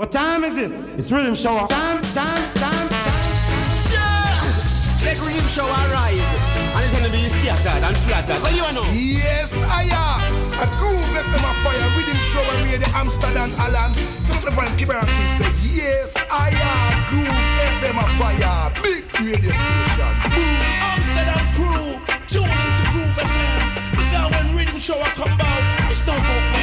What time is it? It's rhythm show. Time, time, time, time. Yeah! Let rhythm show arise. And it's gonna be scattered and flattered. What you know? Yes, I am. A groove FM a fire. Rhythm show and read the Amsterdam Alan. Turn up the volume, keep it on say, Yes, I am. Groove FM a fire. Big radio station. Boom. Amsterdam crew. Tune into Groove FM. Because when rhythm show come out, it's not about making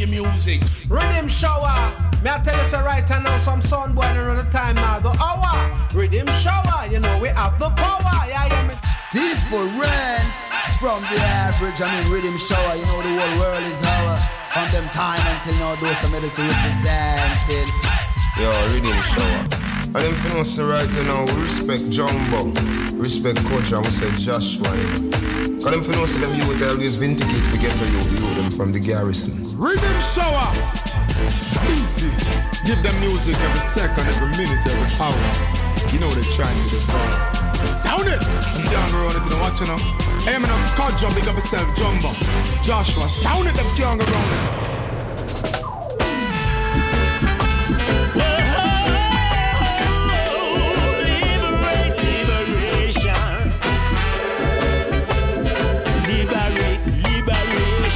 reggae music. Riddim Shower. Me I tell you so right now, some sun boy around the time now. The hour, Riddim Shower, you know we have the power. Yeah, yeah, me. Different from the average. I mean, Riddim Shower. You know the whole world is our on them time until now. Those some medicine represented. Yo, Riddim Shower. And them finna say right now, we respect Jumbo, respect Coach, and we say Joshua. Cause them finna say them youth always vindicate to get to you, you them from the garrison. Riddim Shower. Easy. Give them music every second, every minute, every hour. You know they're trying to do Sound it! I'm down the road, if you don't watch it now. Hey, I'm in a car jump, big up yourself, Jumbo. Joshua, sound it, them young around it.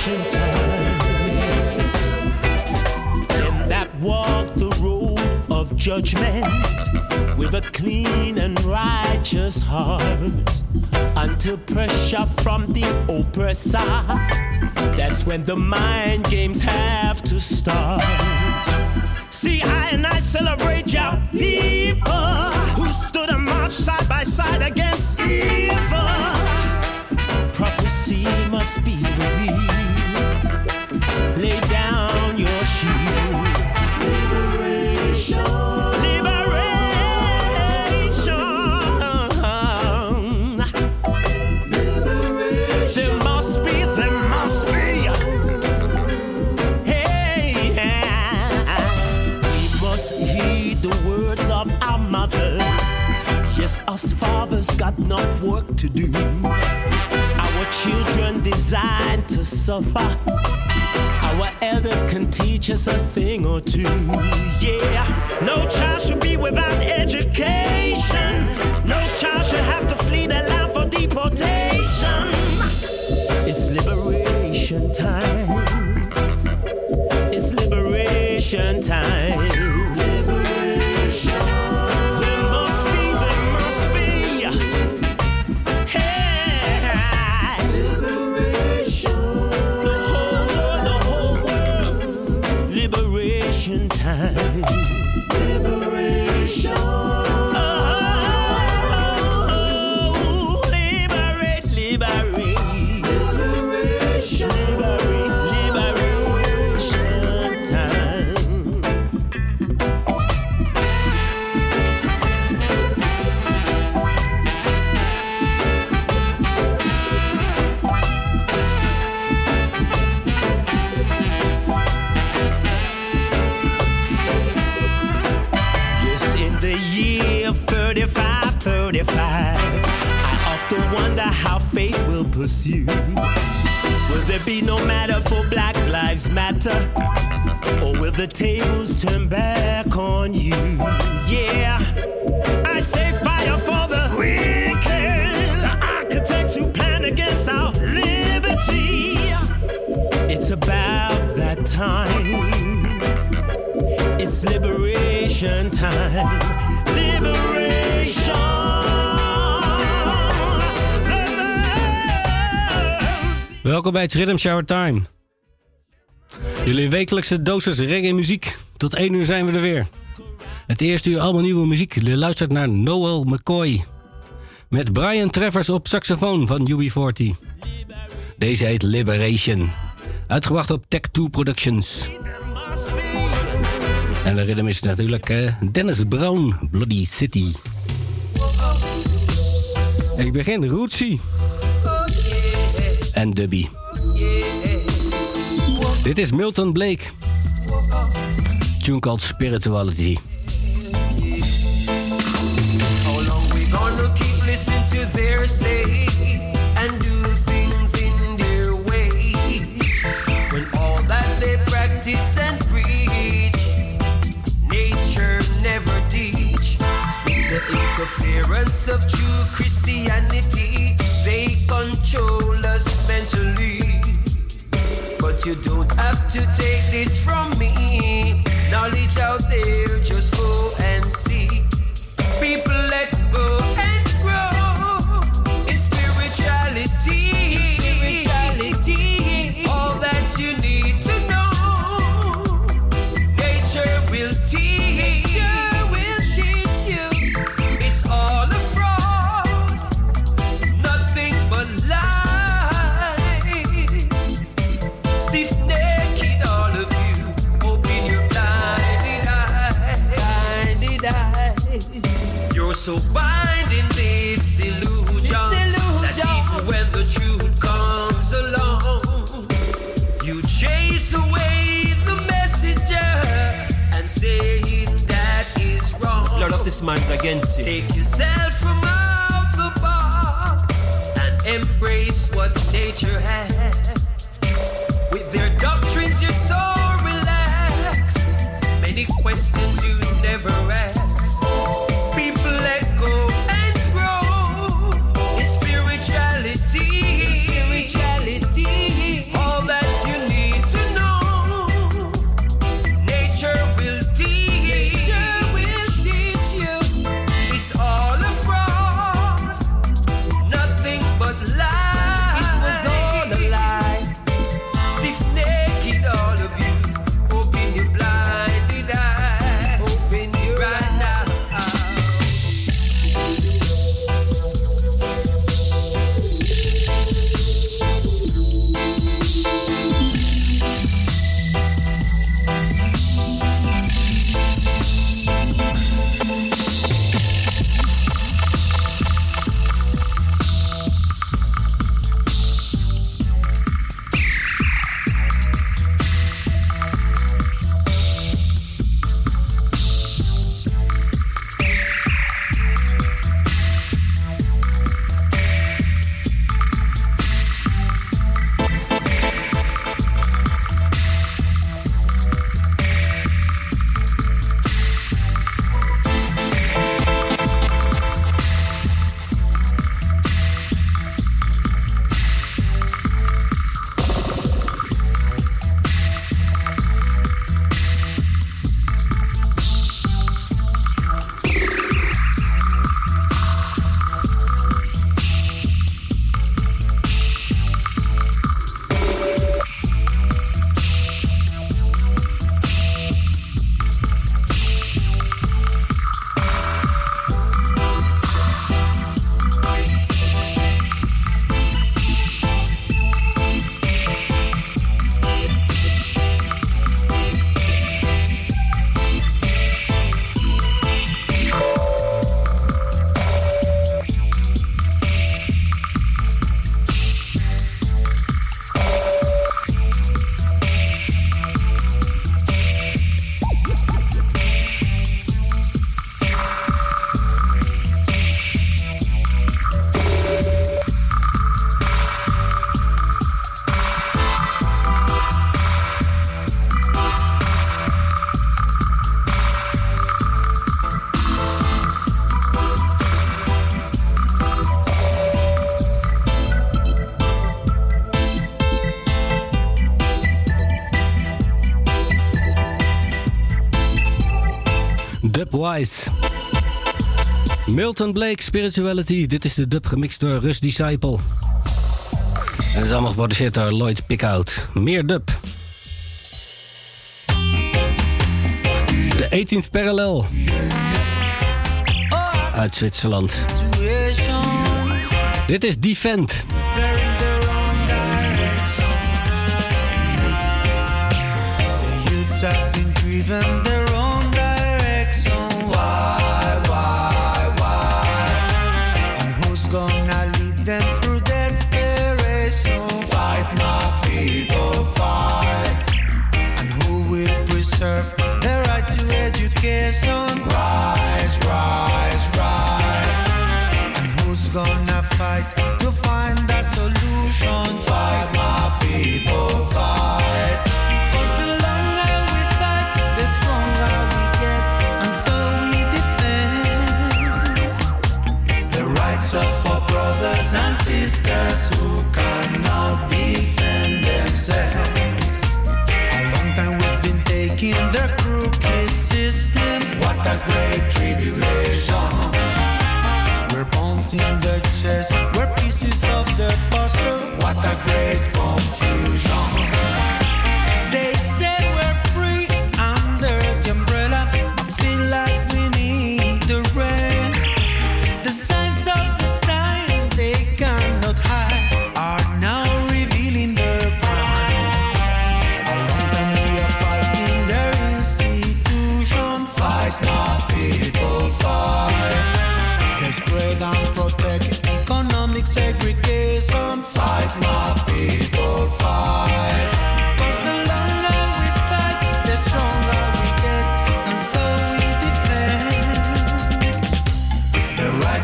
Them that walk the road of judgment with a clean and righteous heart until pressure from the oppressor. That's when the mind games have to start. See, I and I celebrate your people who stood and marched side by side against evil. Prophecy must be revealed. Us fathers got enough work to do. Our children designed to suffer. Our elders can teach us a thing or two. Yeah, no child should be without education. No child should have to flee the land for deportation. It's liberation time. It's liberation time. I wonder how fate will pursue. Will there be no matter for Black Lives Matter? Or will the tables turn back on you? Yeah, I say fire for the wicked, the architects who plan against our liberty. It's about that time. It's liberation time. Liberation. Welkom bij het Rhythm Shower Time. Jullie wekelijkse dosis reggae muziek. Tot 1 uur zijn we er weer. Het eerste uur allemaal nieuwe muziek. Je luistert naar Noel McCoy. Met Brian Travers op saxofoon van UB40. Deze heet Liberation. Uitgebracht op Tech 2 Productions. En de rhythm is natuurlijk eh, Dennis Brown, Bloody City. Ik begin Rootsy. en Dubby. Dit is Milton Blake. Tune called Spirituality. How long we gonna keep listening to their say and do things in their ways when all that they practice and preach nature never teach the interference of true Christianity Have to take this from Wise. Milton Blake, Spirituality. Dit is de dub gemixt door Rust Disciple. En het is allemaal geproduceerd door Lloyd Pickout. Meer dub. De 18th parallel. Uit Zwitserland. Dit is Defend.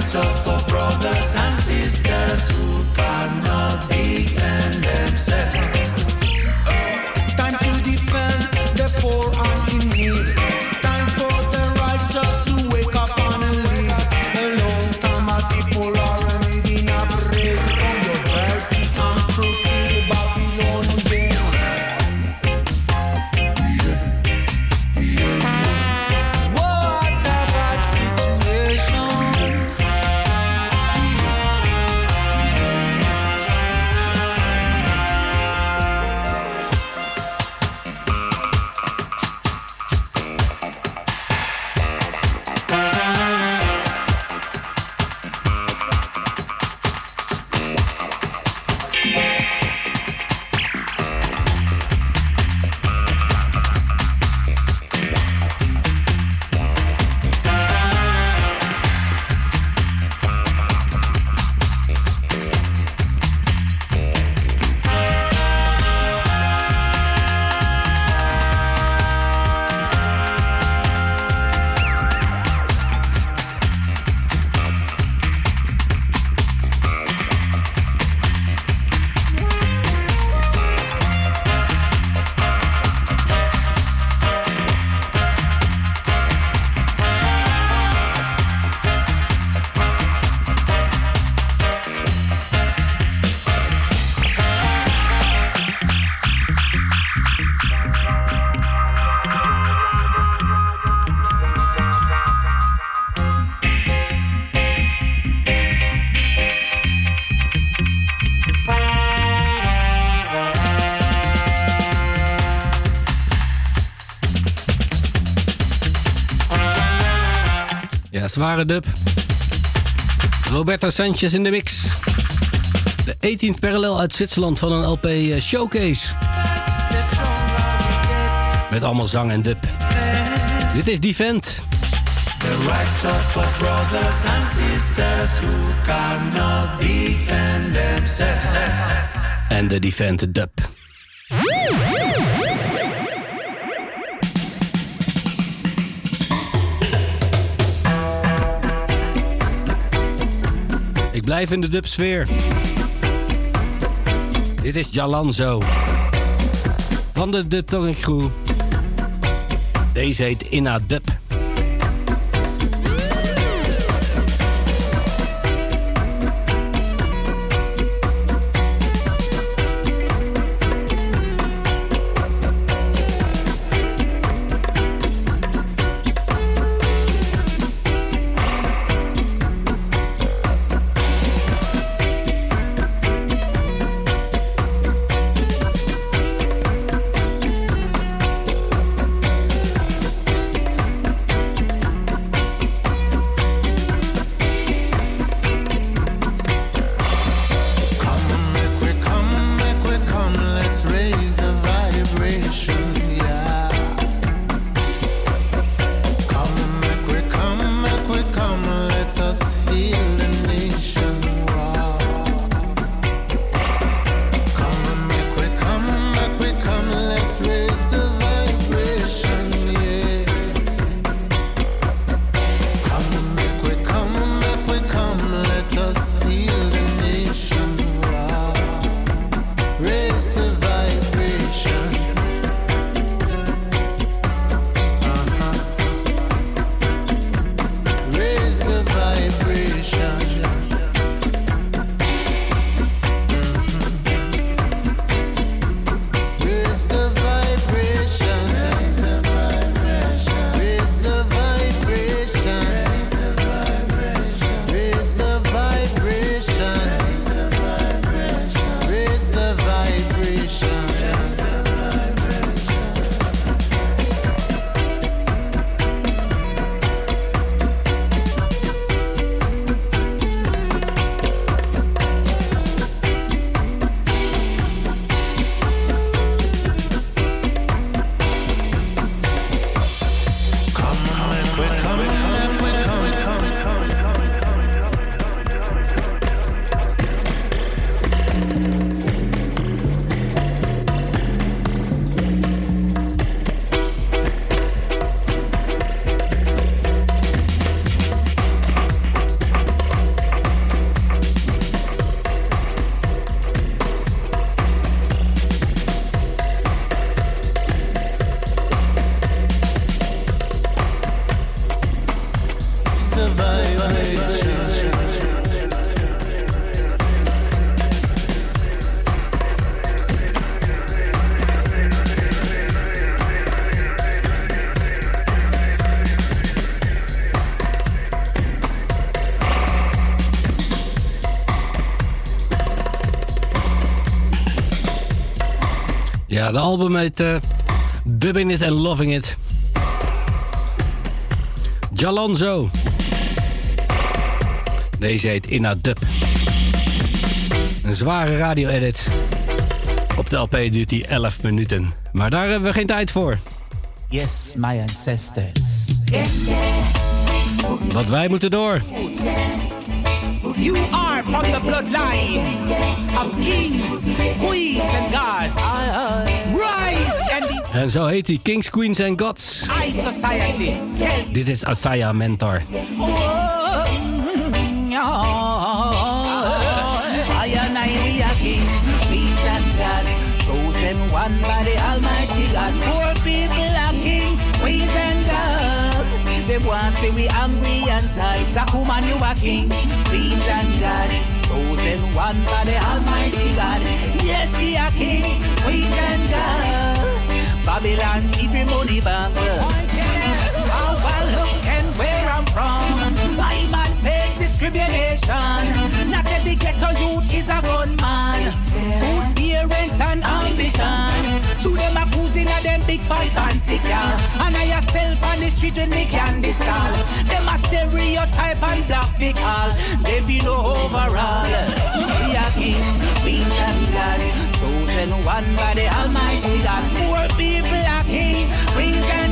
so for brothers and sisters who cannot defend themselves. Zware dub. Roberto Sanchez in de mix. De 18th parallel uit Zwitserland van een LP eh, Showcase. Met allemaal zang en dub. Dit is Defend. The rights of our brothers and sisters who cannot defend themselves. En de Defend dub. Blijf in de dubsfeer. Dit is Jalanzo. Van de Dub Talking Crew. Deze heet Inna Dub. Ja, de album heet eh, Dubbing It and Loving It. Jalanzo. Deze heet Inna Dub. Een zware radio-edit. Op de LP duurt die 11 minuten. Maar daar hebben we geen tijd voor. Yes, my ancestors. Want wij moeten door. You are from the bloodline of kings, queens, and gods. Rise and the En zo heet hij Kings, Queens and Gods. high society. Dit is Asaya Mentor. I and I we are king, queens and God, chosen one by the They want say we angry and sad. Black woman you are king, queens and God. Chosen one by the Almighty God. Yes, we are king, queens and God. Babylon keep your money back. How I look and where I'm from. I man face discrimination. Not every ghetto youth is a gunman. Good parents and ambition. At them big and fancy car. And I yourself on the street with me candy stall. Them a stereotype and black big all. They be no overall. We are king, queen and gods. Chosen one by the Almighty God. Poor people are king, queen and.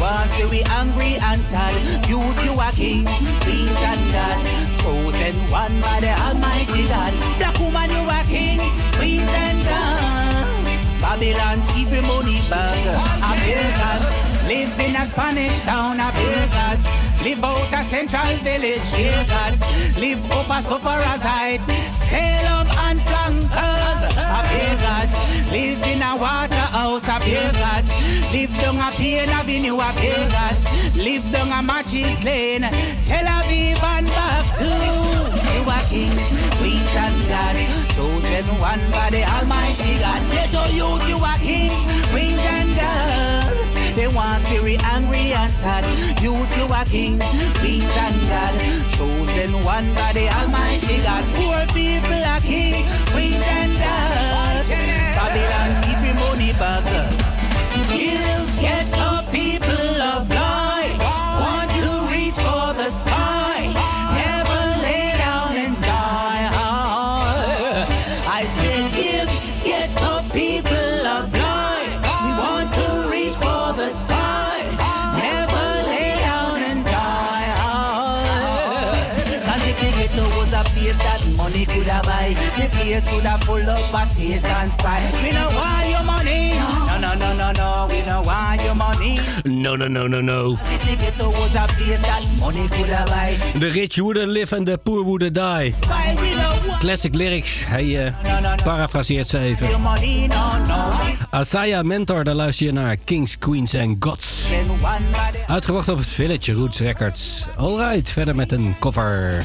Was say we angry and sad. Youth, you are king, queen and gods. Chosen one by the Almighty God. Black woman, you are king, queen and gods. Babylon your money bag. Americans live in a Spanish town. Americans live out a central village. Americans live up a sufferer's height. Sail up and flankers. Americans live in a water house. Americans live down a Pain Avenue. Americans live down a Matches Lane. Tel Aviv and back to you are king, queen and God, chosen one by the Almighty God. Let your youth, you are king, queen and God. They want be angry and sad. Youth, you are king, queen and God, chosen one by the Almighty God. Poor people are king, queen and God. Babylon keep your money back. Give, get up, place have full up a stage and spy. We don't want your money. No, no, no, no, no. We don't want your money. No, no, no, no, no. The ghetto was a place that money could have buy. The rich wouldn't live and the poor wouldn't die. Classic lyrics. Hij eh, parafraseert ze even. No, no. Asaya Mentor, daar luister je naar Kings, Queens en Gods. Uitgebracht op het Village Roots Records. Alright, verder met een cover.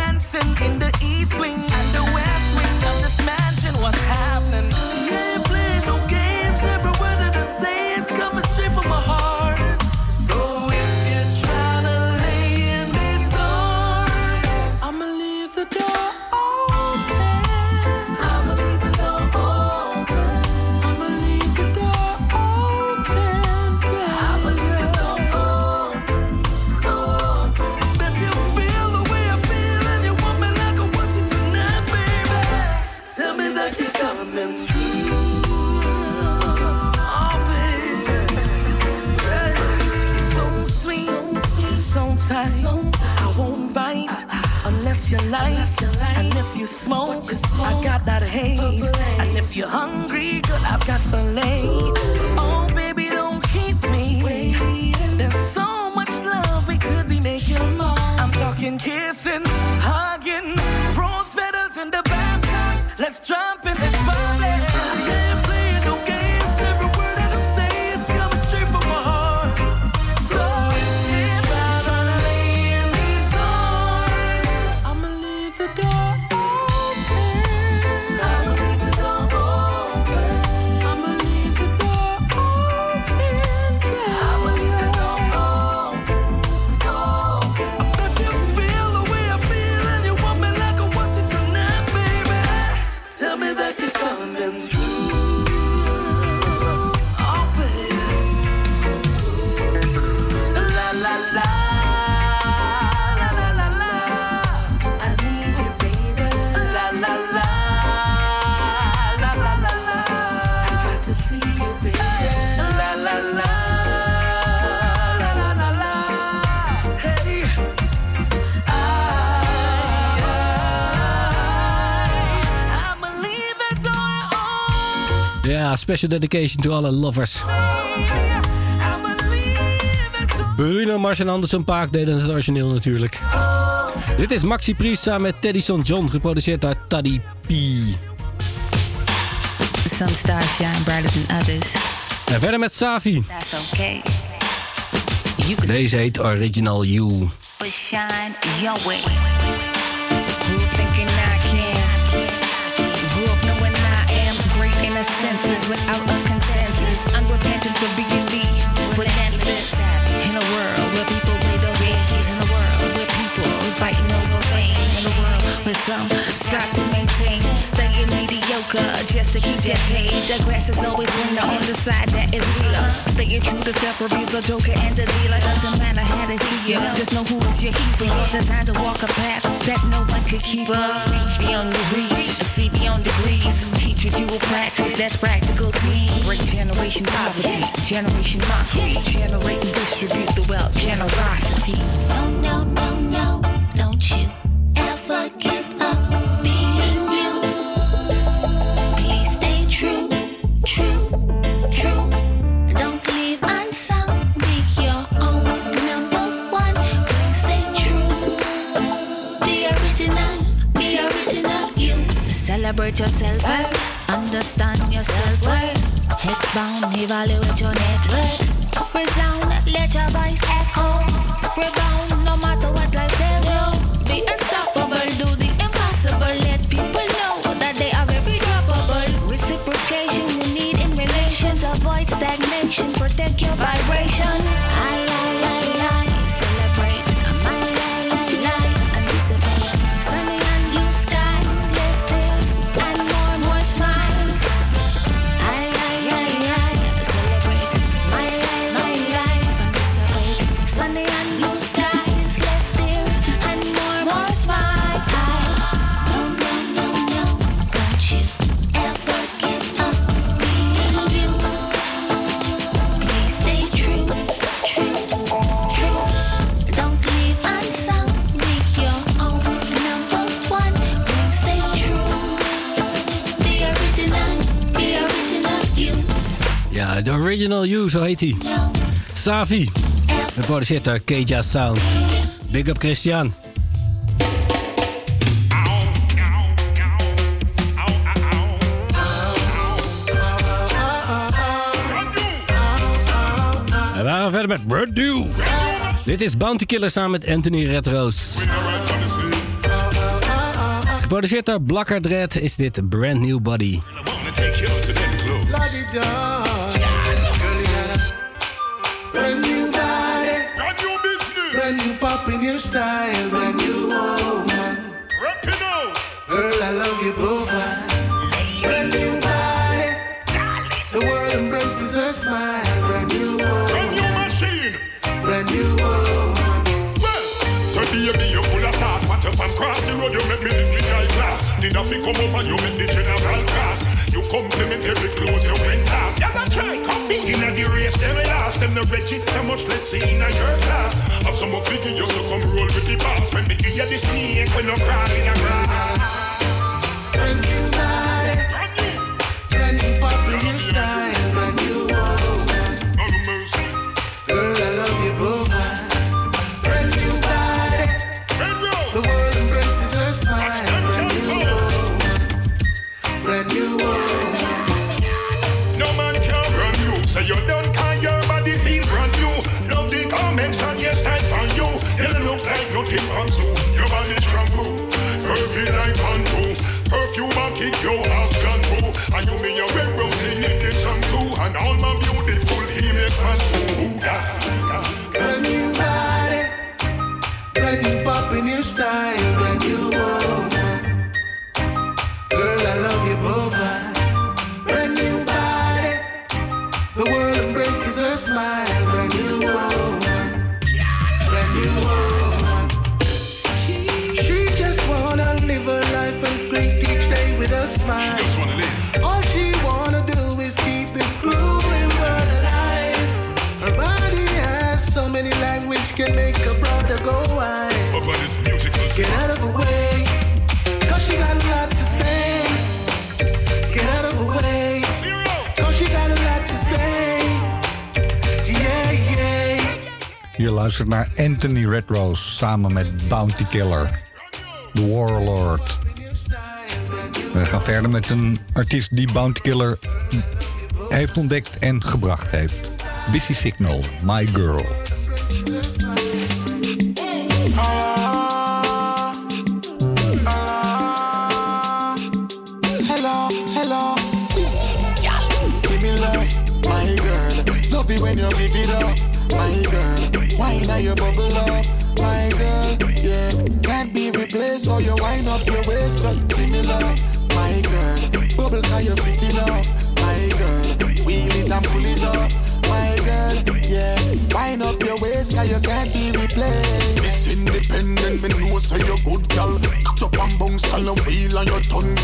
romancing in the east wing unless you like. And if you smoke, I got that haze. And if you're hungry, good, I've got filet. Oh, baby, don't keep me waiting. There's so much love we could be making. I'm talking kissing, hugging, rose petals in the bathtub. Let's jump in special dedication to alle lovers. Bruno Mars en Anderson Paak deden het origineel natuurlijk. Dit is Maxi Priest samen met Teddy Son John, geproduceerd door Taddy P. Some stars shine brighter than others. En verder met Safi. That's okay. Deze heet Original You. but shine your way. Senses without a consensus. Unrepentant for being me, relentless. In a world where people play those games. In a world where people fighting over fame. In a world where some strive to maintain. Staying just to keep that paid. The grass is always greener on the side that is realer. Staying true to self reveals a joker and a dealer. Doesn't matter how they see you. Just know who is your keeper. You're designed to walk a path that no one could keep up. Reach beyond your reach. See beyond degrees. Teach what you will practice. That's practical team. Break generation poverty. Generation mockery. Generate and distribute the wealth. Generosity. No, no, no, no, Celebrate yourself first. Understand yourself worth. Expound, evaluate your network. Resound, let your voice echo. Rebound, Original You, zo heet hij. Savi. Geproduceerd door Keja Sound. Big up Christian. En we gaan verder met Brand. Dit is Bounty Killer samen met Anthony Redroos. Geproduceerd door Blacker Dread is dit Brand New Body. New in your style. Brand new woman. Girl, I love your profile. Brand new body. The world embraces her smile. Brand new woman. Brand new machine. Brand new woman. So baby, you full of sauce. What up and cross the road, you make me live in high class. Did nothing come over, you make the general class. You compliment every clothes you bring last. Yes, I try. Compete in the race, them last. Them no register much less seen in your class. Have some more figure, you so come roll with the boss. When the gear the snake, when no crawl in the grass. Je luistert naar Anthony Redrose samen met Bounty Killer. The Warlord. We gaan verder met een artiest die Bounty Killer heeft ontdekt en gebracht heeft. Busy Signal, My Girl. When you give my girl. Wine now you bubble up, my girl. Yeah, can't be replaced. So you wind up your waist, just give me love, my girl. Bubble cause you pick it up, my girl. Wheel it and pull it up, my girl. Yeah, wind up your waist cause you can't be replaced. Miss Independent, me know say you good gal. Catch up and bounce gal and wheel on your tongue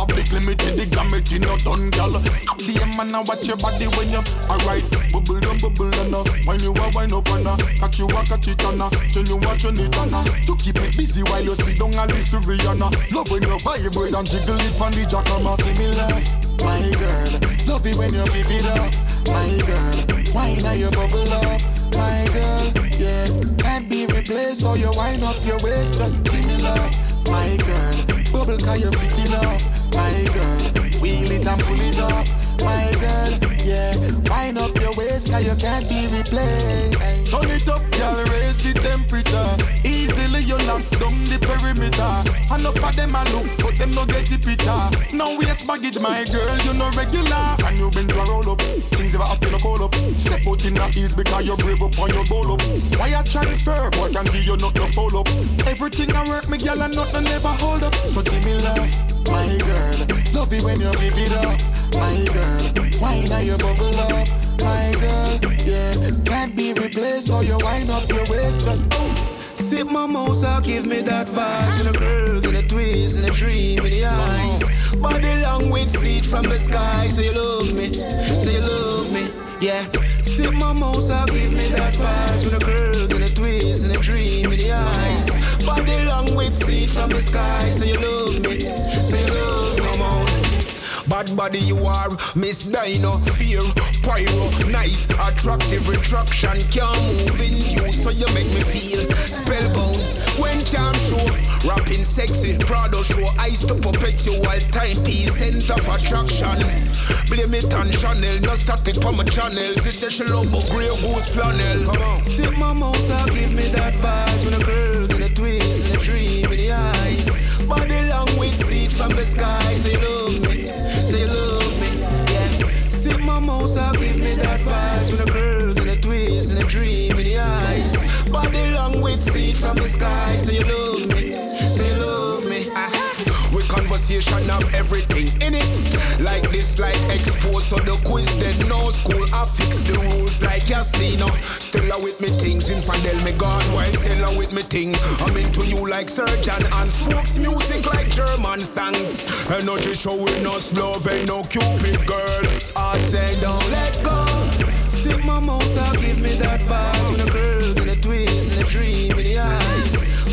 have the limited, the gamut in your gal. Up the man and watch your body when you alright. Bubble down, bubble down, uh. when you are wind up and uh. catch you a catch it and uh. tell you what you need and uh. to keep it busy while you sit down and listen Rihanna. Love when you vibrate and jiggle it on the jackhammer. Give me love, my girl. Love it when you give it up, my girl. Wine now you bubble up, my girl. Yeah, can't be replaced. So you wind up your waist, just give me love, my girl. Bubble cause you pick it up, my girl. Wheel it and pull it up, my girl. Yeah, wind up waist cause you can't be replaced. Turn it up, girl, raise the temperature. Easily you knock down the perimeter. And Enough of them a look, but them no get the picture. No waste baggage, my girl, you no regular. And you been to roll up, things ever up, you no call up. Step out in the heels because you brave up on your goal up. Why you transfer, boy, can give you not no follow up. Everything I work, me girl, and nothing never hold up. So give me love, my girl. Love it when you give it up, my girl. Wine now you bubble up, my girl. Yeah, can't be replaced. So you wind up your waist, just oh, Sip my I'll give me that vibes With the girls and the twist and the dream in the eyes. Body long with feet from the sky Say you love me, say you love me, yeah. Sip my I'll give me that vibes With the girls and the twist and the dream in the eyes. Body long with feet from the sky Say you love me, say you love me, Bad body you are, Miss Dino, fear, pyro, nice, attractive retraction, can't move in you, so you make me feel spellbound. When charm show, rapping sexy, Prado show, eyes to perpetual timepiece, sense of attraction. Blame it on Chanel, no static for my channel. This is she love but grey goose flannel. Sip my mouse, I'll give me that vibes When the girls and the twist and the dream in the eyes Body long with feet from the sky Say love from the sky Say you love me, say you love me ah. With conversation of everything in it. Like this, like expose, so the quiz dead. No school, I fix the rules like casino. Still a with me things, infidel me gone, why still with me thing? I'm into you like surgeon and folks music like German songs. Energy show with no love and no cupid girl. Heart say don't let go. Sip my I'll give me that girls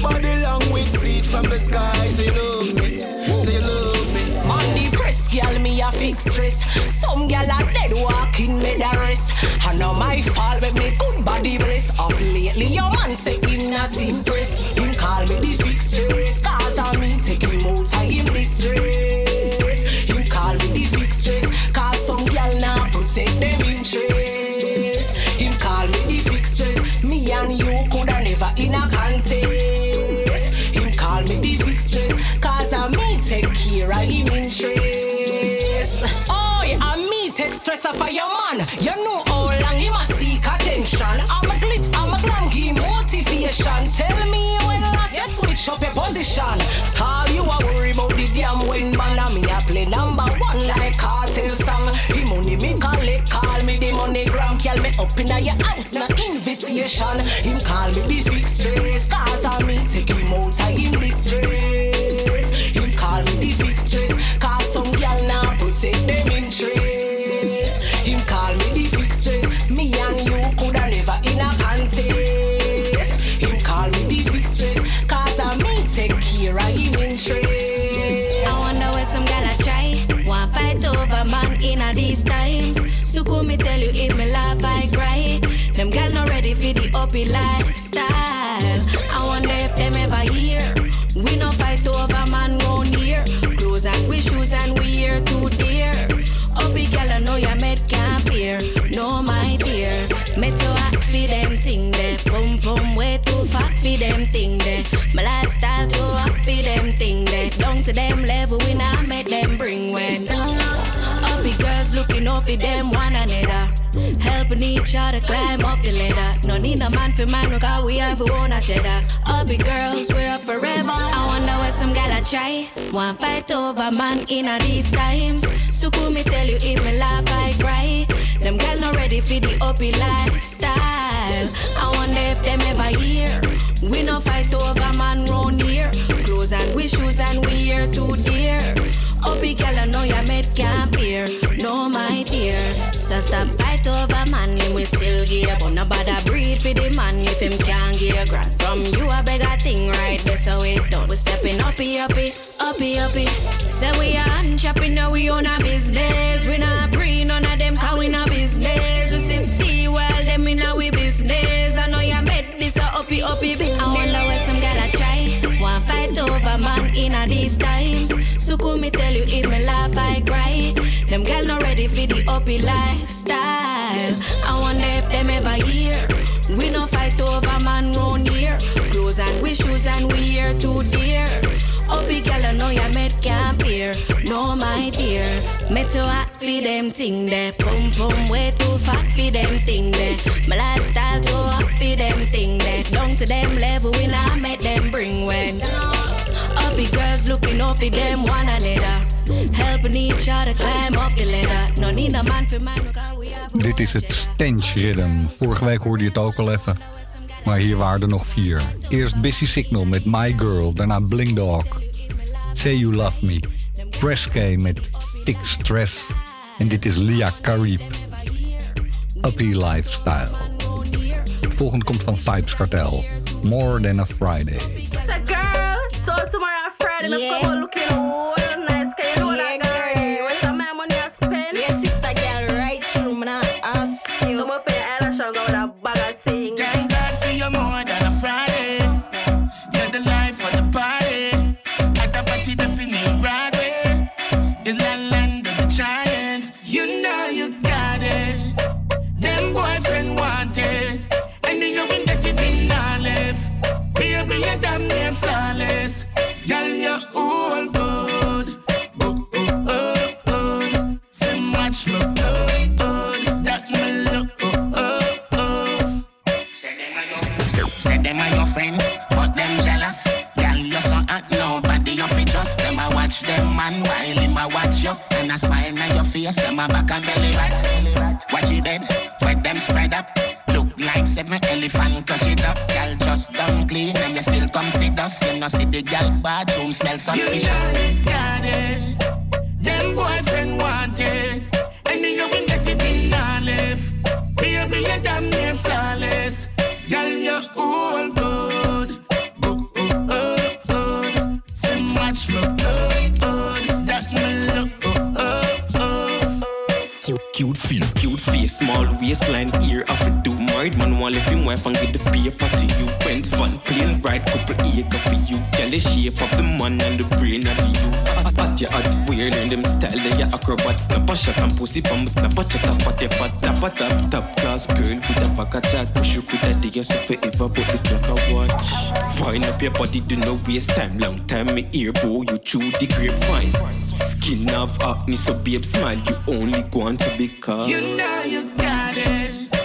Body with feet from the sky Say love me, say love me On the press, girl, me a fix stress. Some gal are dead walking, me the rest. And now my fault, make me good body bless. Of lately, your man say him not impressed. Him call me the fix stress. Cause I me take him out of him distress. Interest. Oh, I me take stress off of your man. You know how long he must seek attention. I'm a glitz, I'm a glam, give motivation. Tell me when last you switch up your position. How you are worry about the damn when man and me a play number one like cartel song. The money me call it, call me the money gram. Call me up in your house, no invitation. Him call me the fixed stress. Cause I me take him out of him distress. happy lifestyle. I wonder if them ever hear. We no fight over man round here. Clothes and we shoes and we here too dear. Up girl, I know ya met can't peer. No, my dear. met too hot fi them ting there. Pum pum way too fat fi them ting there. My lifestyle too hot fi them ting there. Down to them level we I make them bring when. Up girls looking off fi them one another. Helping each other climb up the ladder. No need a man for man, because we have our own cheddar. Uppy girls, we're up forever. I wonder what some gal a try. One fight over man in a these times. So cool me tell you if me laugh, I cry. Them gal not ready for the uppy lifestyle. I wonder if them ever hear. We no fight over man round here. Clothes and we shoes and we here too dear. Uppy gal, I know made can't fear. No, my dear. So stop fight over him we still gear. But oh, nobody breathe for the man if him can't gear. Grant from you a beg a thing right there, so it done. We stepping uppy, uppy, uppy, uppy. Say we a hand chopping, now we own a business. We not pre none of them, cause we not business. We simply well, them in our business. I know you met this a uppy, uppy business. I wonder where some gal a try. One fight over man in a these times. So could me tell you if me laugh, I cry. Them gal not ready for the uppy lifestyle. I wonder if them ever hear. We no fight over man round here. Clothes and we shoes and we here too dear. Uppy gal, I know ya met can't fear. No, my dear. Me too hot for them thing there. Pum pum way too fat for them thing there. My lifestyle too hot for them thing there. Down to them level, we not make them bring when. Uppy girls looking off for them one another. Helping each other climb up the ladder. No need a man for man. Dit is het Stench Rhythm. Vorige week hoorde je het ook al even. Maar hier waren er nog vier. Eerst Busy Signal met My Girl. Daarna Bling Dog. Say You Love Me. Press K met Thick Stress. En dit is Lia Carib. Uppy Lifestyle. Volgende komt van Vibes Cartel. More Than a Friday. So tomorrow Friday, Yeah. come out looking all nice. Can you know that, watch them man while him I watch you. And I smile on your face, them a back and belly rat. Watch it dead, wet them spread up. Look like seven elephant crush it up. Girl just done clean and you still come see dust. You know see the girl bathroom smell suspicious. You got it. Them boyfriend want it. And then you get it in our life. Baby, you're damn near flawless. Girl, you're all good. Cute, feel, cute face, small waistline, ear off a do married man want live him wife and get the paper to you. Rent fun, plane ride, couple acre for you. Girl, the shape of the man and the brain of you. At your at weird and them style and your acrobat. Snap a shot and pussy pump, snap a chat up at your fat tap a tap top class girl with a back a chat. Push you with a day so forever, but the clock a watch. Wind up your body, do no waste time. Long time me ear bow you chew the grapevine. Skin of acne, so babe smile. You only go to be because. You know you got it.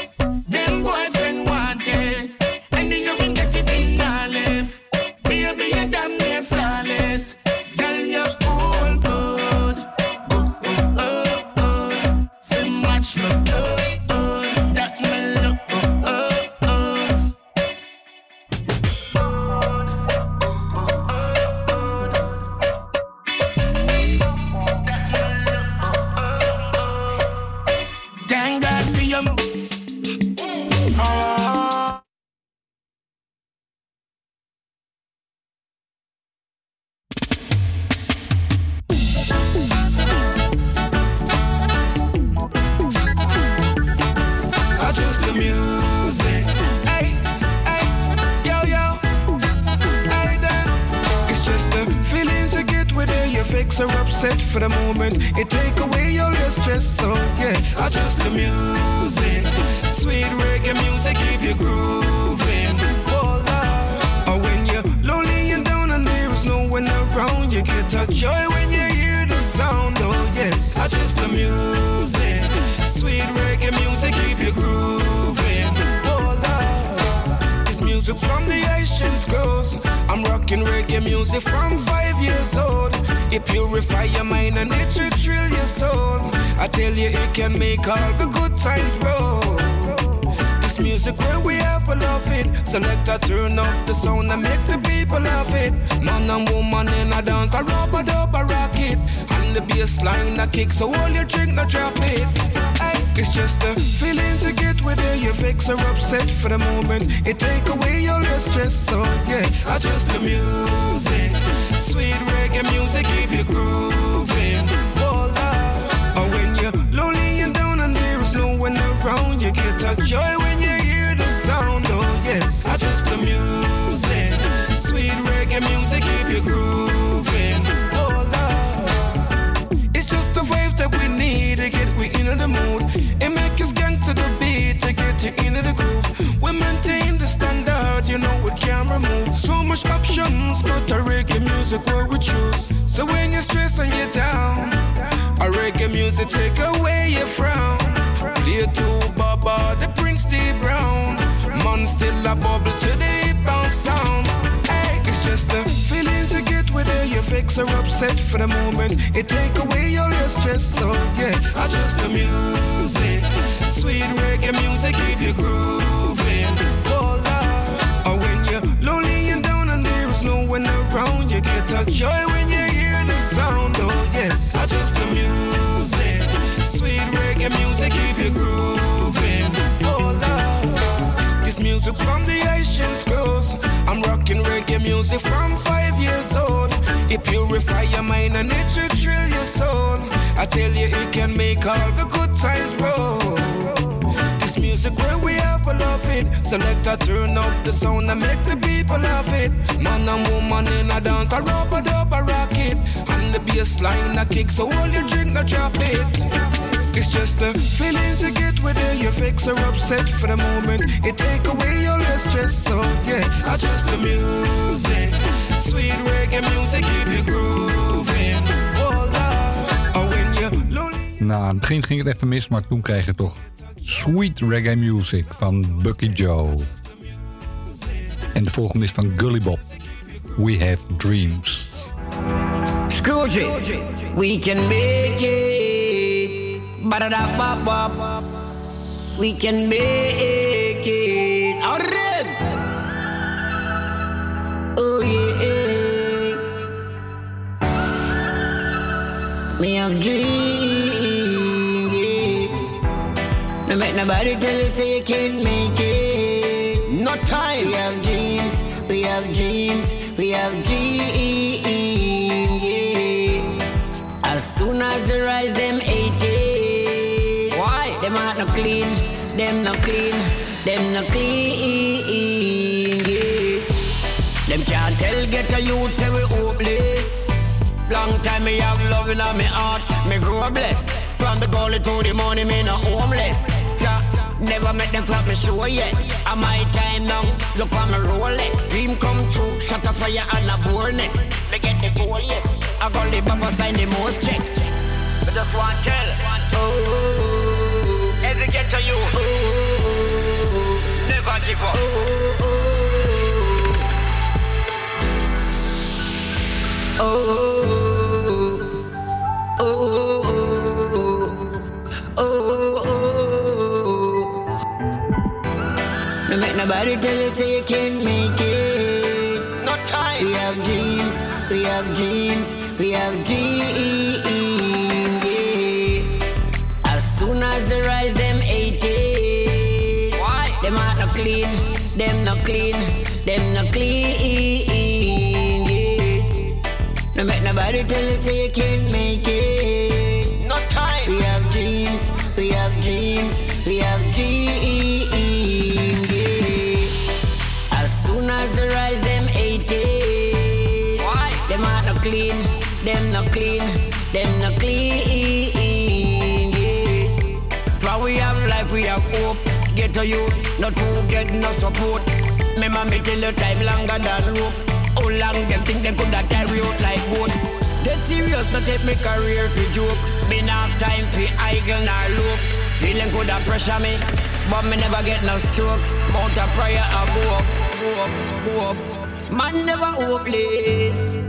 Just the feelings you get with it. You vex or upset for the moment. It take away your stress, so yes. I just the music, sweet reggae music, keep you grooving. Oh. Or when you're lonely and down and there is no one around, you get a joy when you hear the sound. Oh yes, I just the music, sweet reggae music, keep you grooving. Oh Lord. It's just the vibes that we need to get we into the mood. Beat to get into the groove. We maintain the standard, you know we can't remove. So much options, but the reggae music what we choose. So when you're stressed and you're down, a reggae music take away your frown. Play to Baba, the Prince Steve Brown. Man still a bubble to the bounce sound. Vex or upset for the moment. It take away all your stress, so yes. I just the music, sweet reggae music, keep you grooving. Oh Lord. Or when you're lonely and down and there is no one around, you get a joy when you hear the sound. Oh yes. I just the music, sweet reggae music, keep you grooving. Oh Lord. This music's from the Asian scrolls. I'm rocking reggae music from five years old. It purify your mind and it will thrill your soul. I tell you, it can make all the good times roll. This music where we have to love it. Select a turn up the sound and make the people love it. Man and woman in a dance, a rub a dub a rocket. And the bass line a kick, so all you drink, no drop it. It's just the feelings you get with it. You vex or upset for the moment. It take away all your stress, so yes. I just the music, sweet reggae music, keep you grooving. Oh or when you're lonely. Nou, aan het begin ging het even mis, maar toen kreeg je toch Sweet Reggae Music van Bucky Joe. En de volgende is van Gully Bob. We Have Dreams. Scrooge. We can make it. We can make it. Of them. Oh yeah. Me have dreams. Yeah. No make nobody tell you say you can't make it. No time. We have dreams. We have dreams. We have dreams. Yeah. As soon as you rise, them 80. Clean. Them no clean. Them no clean. Yeah. Them can't tell get a youth say we hopeless. Long time me have love in my heart. Me grow blessed. From the gully to the money, me no homeless. Ja, never met them clap me show yet. And my time now, look on my Rolex. Dream come true, shut a fire and a neck. Me get the goal, yes. I got the papa sign the most check. Me just want tell. Oh, as it get to you. Oh, never give up. Oh, oh, oh, oh, oh. Make nobody tell you say you can't make it. No time. We have dreams, we have dreams, we have dreams. Clean, them no clean, them no clean. Yeah. No make nobody tell you say you can't make it. No time. We have dreams, we have dreams, we have dreams. Yeah. As soon as you rise, them 80. Why? Them heart no clean, them no clean, them no clean. Yeah. So we have life, we have hope. To you, not to get no support. Me till the time longer than rope. How long them think they coulda carry out like goat? Dead serious, not take me career for joke. Been half time for idle nor loaf. Feeling coulda pressure me, but me never get no strokes. Mount a prayer, I go up, go up, go up. Man never hopeless.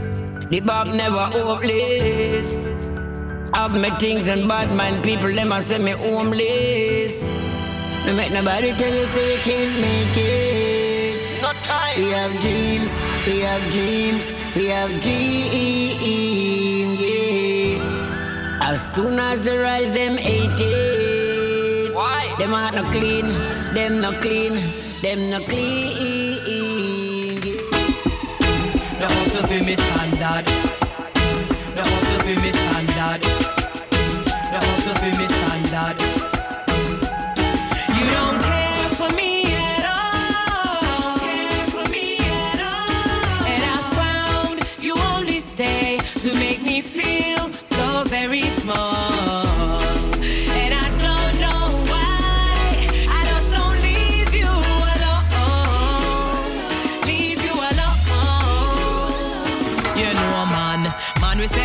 The Bob never hopeless. Have me things and bad man people, them a say me homeless. Me make nobody tell you say you can't make it. No time. We have dreams, we have dreams, we have dreams, yeah. As soon as they rise, them hate it. Why? Them heart no clean, them no clean, them no clean. The hustle for me standard. The hustle for me standard. The hustle for me standard.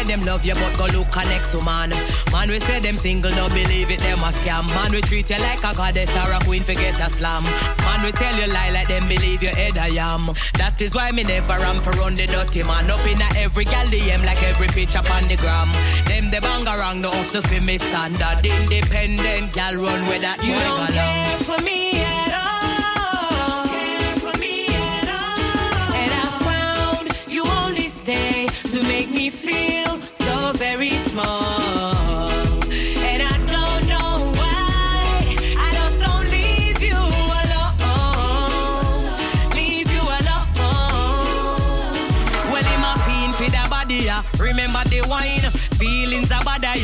Them love you, but go look a next to man. Man, we say them single, no believe it, them a scam. Man, we treat you like a goddess or a queen, forget a slam. Man, we tell you lie like them believe you head I am. That is why me never am for run the dirty man. Up in a every gal DM like every pitch up on the gram. Them the bang around, no up to me standard. Independent gal run with that You don't care for me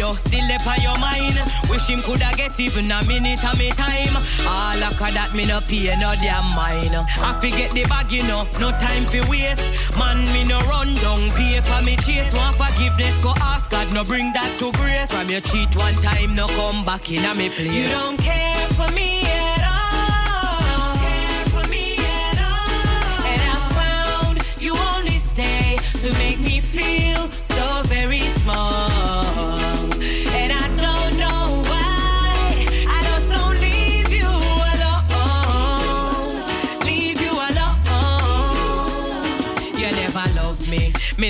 yo. Still up on your mind. Wish him coulda get even a minute of me time. All like that me no pay no damn mine. I forget the bag, you know. No time for waste. Man, me no run down paper me chase. Want forgiveness, go ask God, no bring that to grace. From your cheat one time, no come back in a me place. You don't care for me at all. Care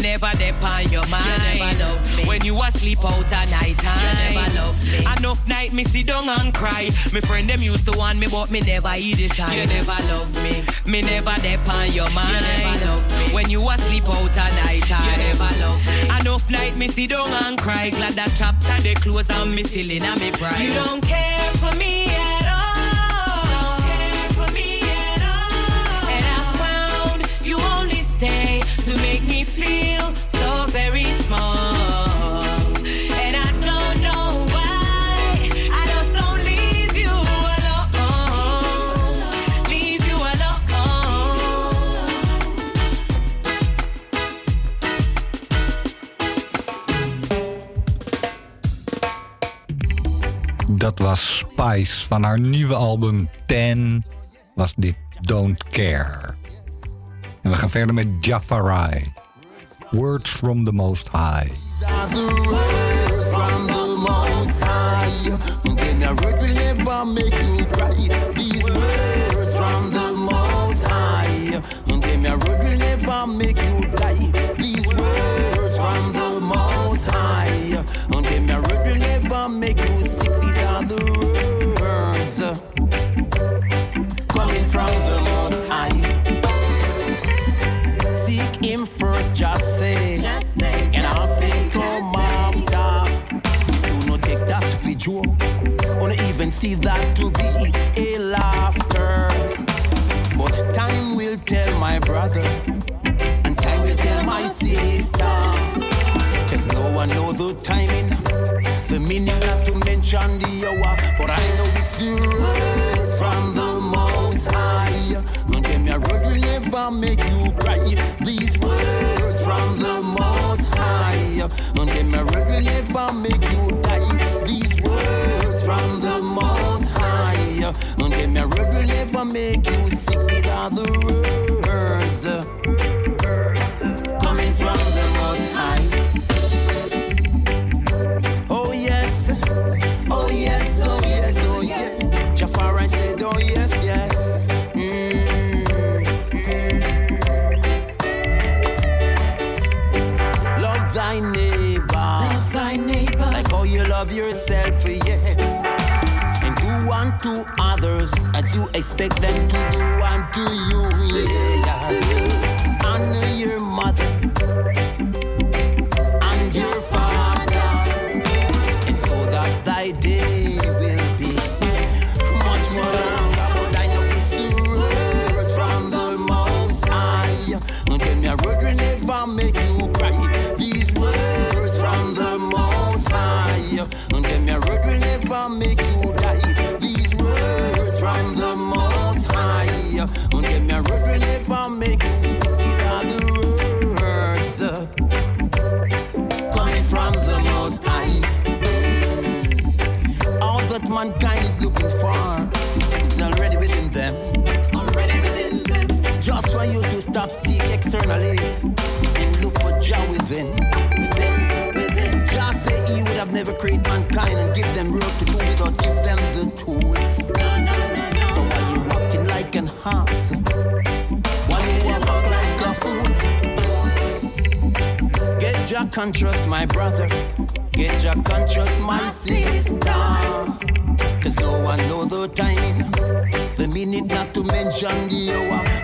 me. Never depend your mind. You never love me. When you asleep out at night time. You never love me. Enough night me sit down and cry. Me friend them used to want me, but me never eat this time. You never love me. Me never depend your mind. You never love me. When you asleep out at night time. You never love me. Enough night me sit down and cry. Glad that chapter they close and me still in a me pride. You don't care Dat was Spice van haar nieuwe album 10 was dit Don't Care. En we gaan verder met Jaffarai. Words from the Most High. from the Most High. See that to be a laughter. But time will tell my brother, and time will tell my sister. Cause no one knows the timing, the meaning, not to mention the hour. But I know it's the word from the Most High. And then your road will never make you cry. These words from the Most High. And then my road will never make you And then my road will never make you sick. These are the words you expect them to do unto you? can't trust my brother. Get ya can't trust my sister. Cause no one knows the timing, the minute not to mention the hour.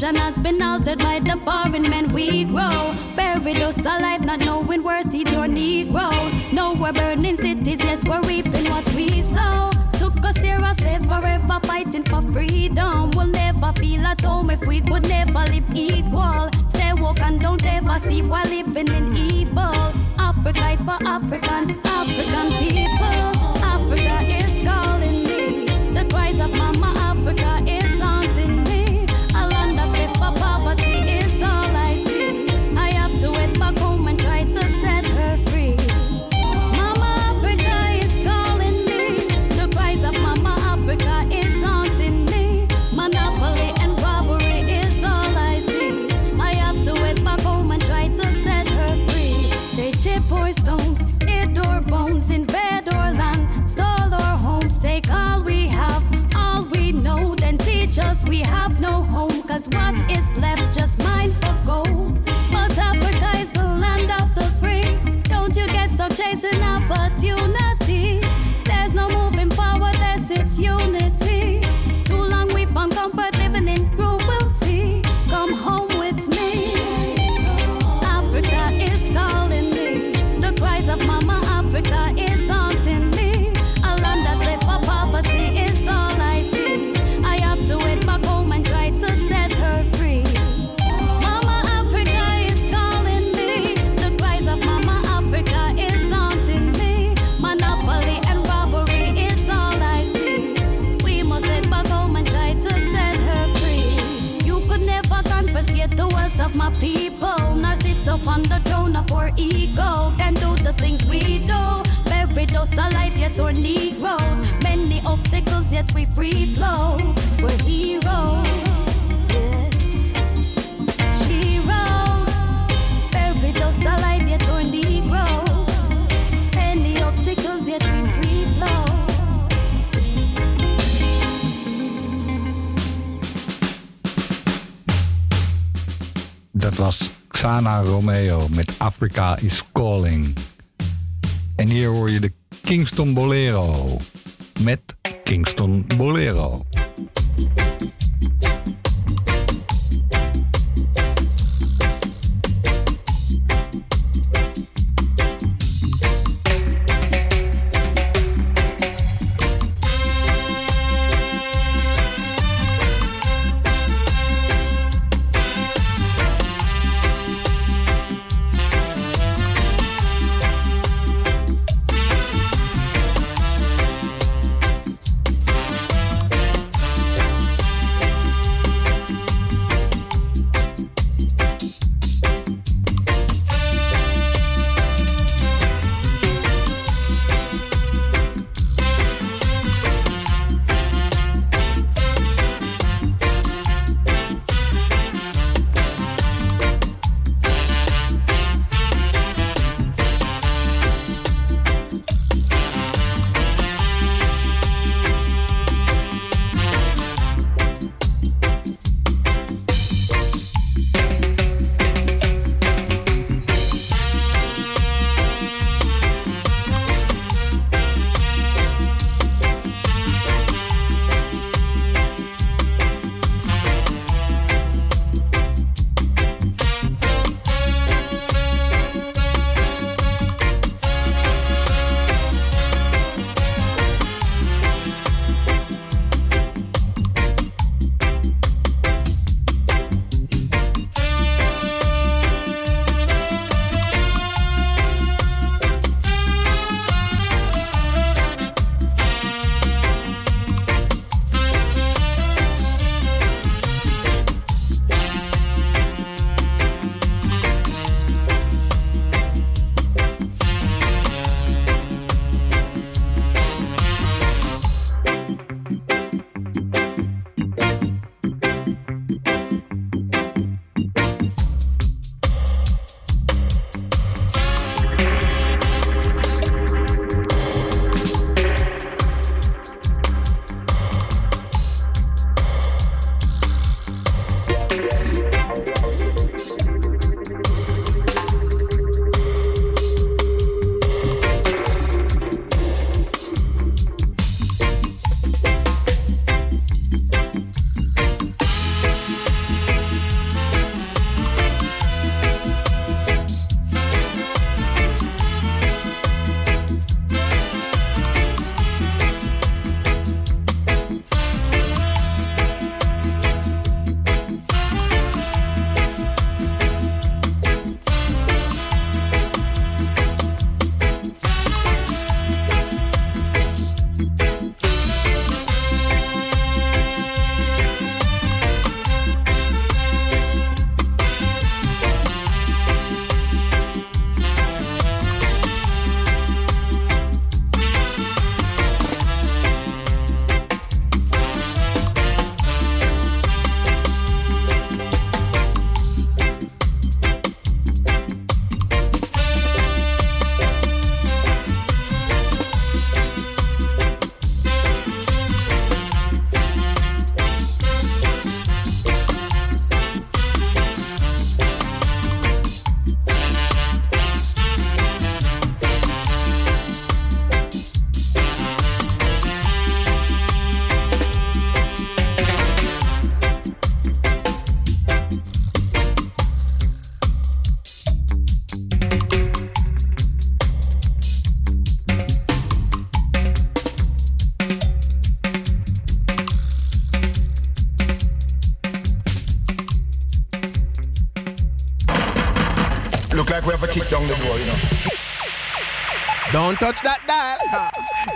vision has been altered by the foreign men we grow. Buried us alive, not knowing where seeds or Negroes. No, we're burning cities, yes, we're reaping what we sow. Took us here ourselves forever, fighting for freedom. We'll never feel at home if we could never live equal. Stay woke and don't ever see while living in evil. Africa is for Africans, African people. not Tana Romeo met Africa is Calling. En hier hoor je de Kingston Bolero.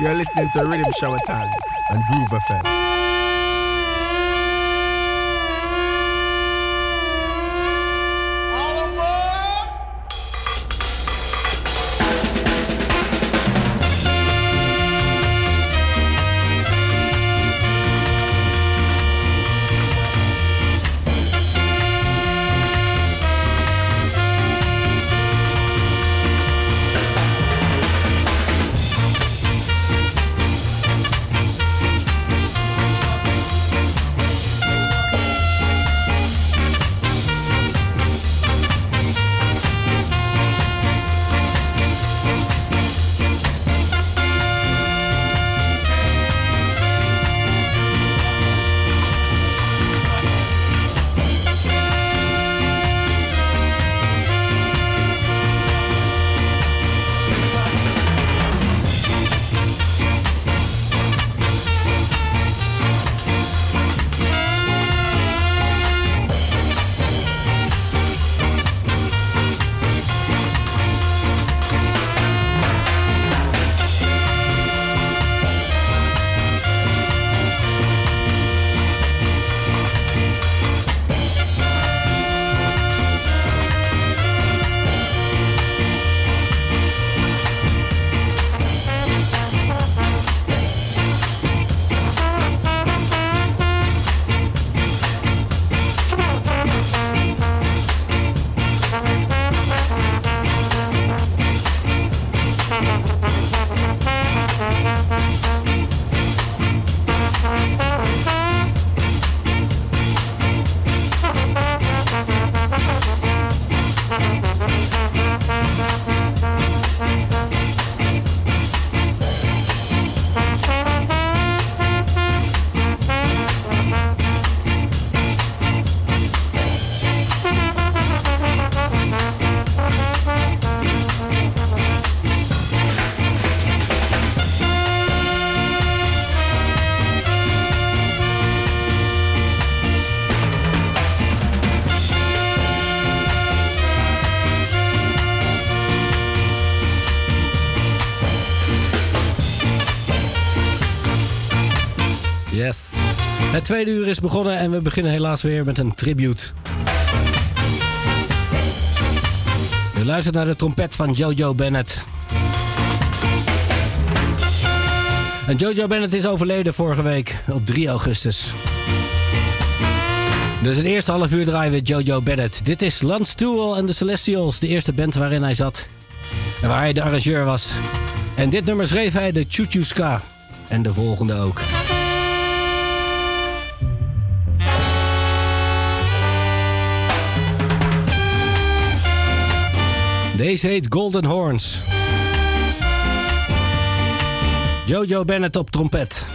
You're listening to Riddim Shower Time on Groove FM. Tweede uur is begonnen en we beginnen helaas weer met een tribute. We luisteren naar de trompet van Jojo Bennett. En Jojo Bennett is overleden vorige week op 3 augustus. Dus het eerste half uur draaien we Jojo Bennett. Dit is Lance Stewell en de Celestials, de eerste band waarin hij zat. En waar hij de arrangeur was. En dit nummer schreef hij de Choo Ska. En de volgende ook. Deze heet Golden Horns. Jojo Bennett op trompet.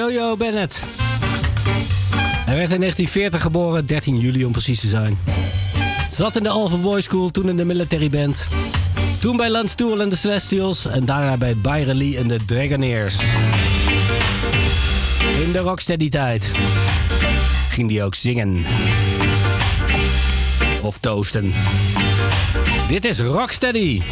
Jojo Bennett. Hij werd in 1940 geboren, 13 juli om precies te zijn. Zat in de Alpha Boy School, toen in de military band. Toen bij Lance Tool en de Celestials en daarna bij Byron Lee en de Dragonaires. In de Rocksteady tijd ging hij ook zingen. Of toasten. Dit is Rocksteady.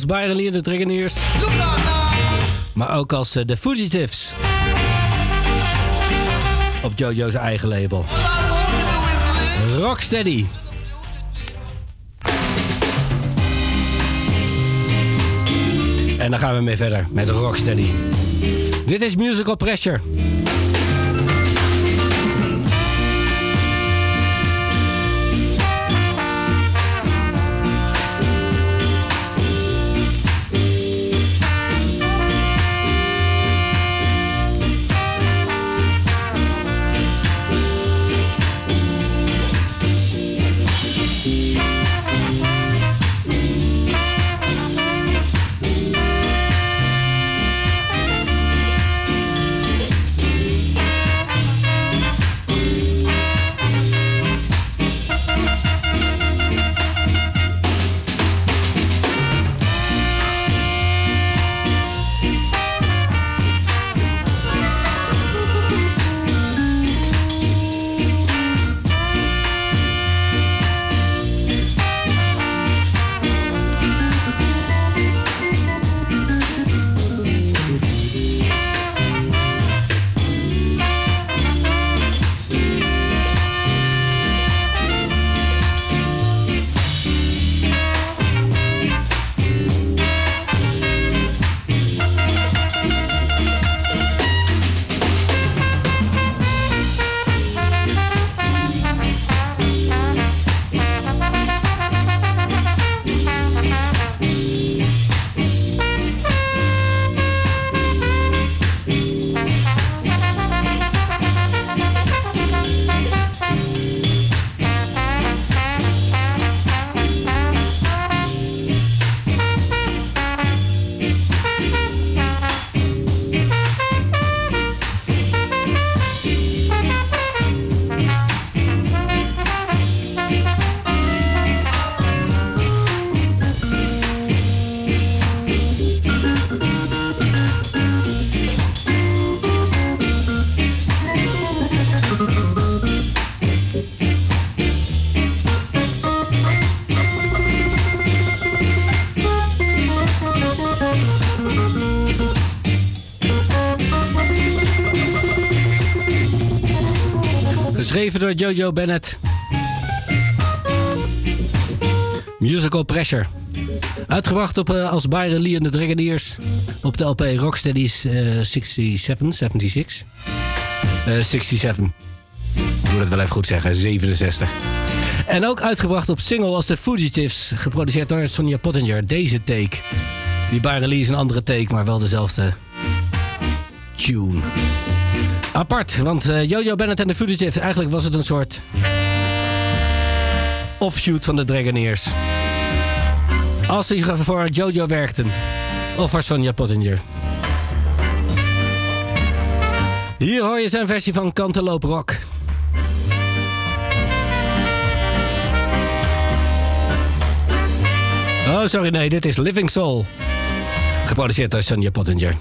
Als Byron de Dragoneers. Maar ook als eh, The Fugitives. Op JoJo's eigen label. Rocksteady. En dan gaan we mee verder met Rocksteady. Dit is Musical Pressure. Geschreven door Jojo Bennett. Musical Pressure. Uitgebracht op, eh, als Byron Lee en de Dragoneers. Op de LP Rocksteady's eh 67, 76. Eh 67. Ik moet het wel even goed zeggen, 67. En ook uitgebracht op single als The Fugitives. Geproduceerd door Sonja Pottinger. Deze take. Die Byron Lee is een andere take, maar wel dezelfde tune. Apart, want eh, Jojo Bennett en The Fugitives... eigenlijk was het een soort... offshoot van de Dragoneers. Als ze voor Jojo werkten. Of voor Sonja Pottinger. Hier hoor je zijn versie van Cantaloupe Rock. Oh, sorry, nee, dit is Living Soul. Geproduceerd door Sonja Pottinger.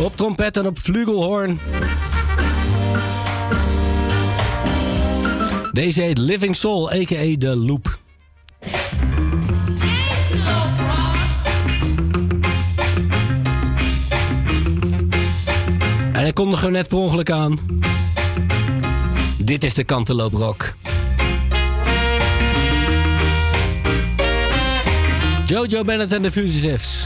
Op trompet en op flugelhoorn. Deze heet Living Soul, a.k.a. The Loop. En ik kondig er net per ongeluk aan. Dit is de Kanteloop Rock. Jojo Bennett en de Fugitives.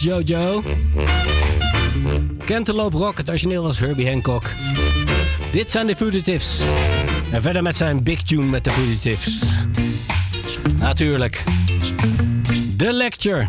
Jojo. Cantaloupe Rock, het origineel was Herbie Hancock. Dit zijn de Fugitives. En verder met zijn big tune met de Fugitives. Natuurlijk. The Lecture.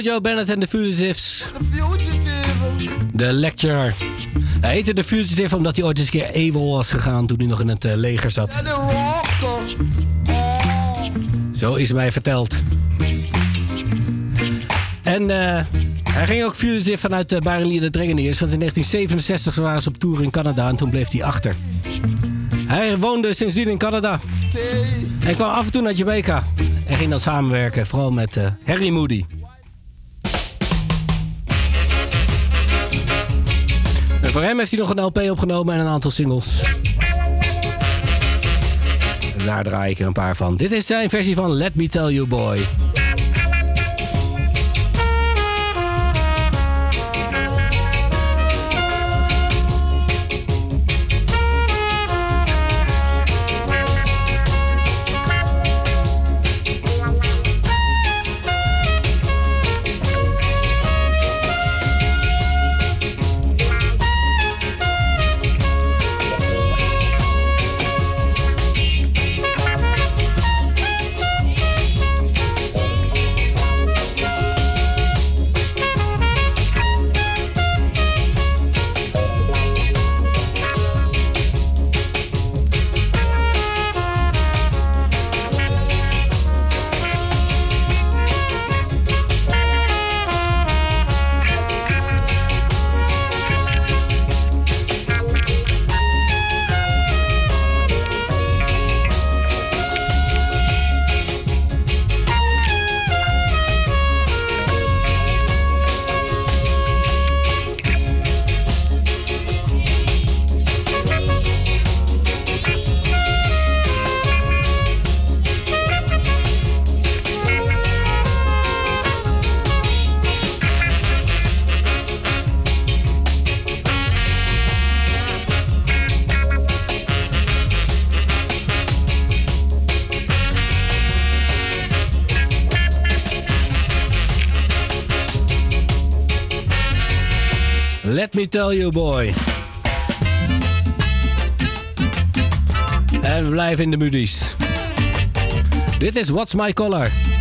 Jojo Bennett en de Fugitives. De Lecturer. Hij heette de Fugitive omdat hij ooit eens een keer AWOL was gegaan toen hij nog in het eh, leger zat. Zo is mij verteld. En eh, hij ging ook fugitive vanuit de Barenlier de Dregeniers. Want in 1967 waren ze op tour in Canada en toen bleef hij achter. Hij woonde sindsdien in Canada. En kwam af en toe naar Jamaica. En ging dan samenwerken, vooral met eh, Harry Moody. Voor hem heeft hij nog een LP opgenomen en een aantal singles. En daar draai ik er een paar van. Dit is zijn versie van Let Me Tell You Boy. Tell you, boy. En we blijven in de Mudies. Dit is What's My Color.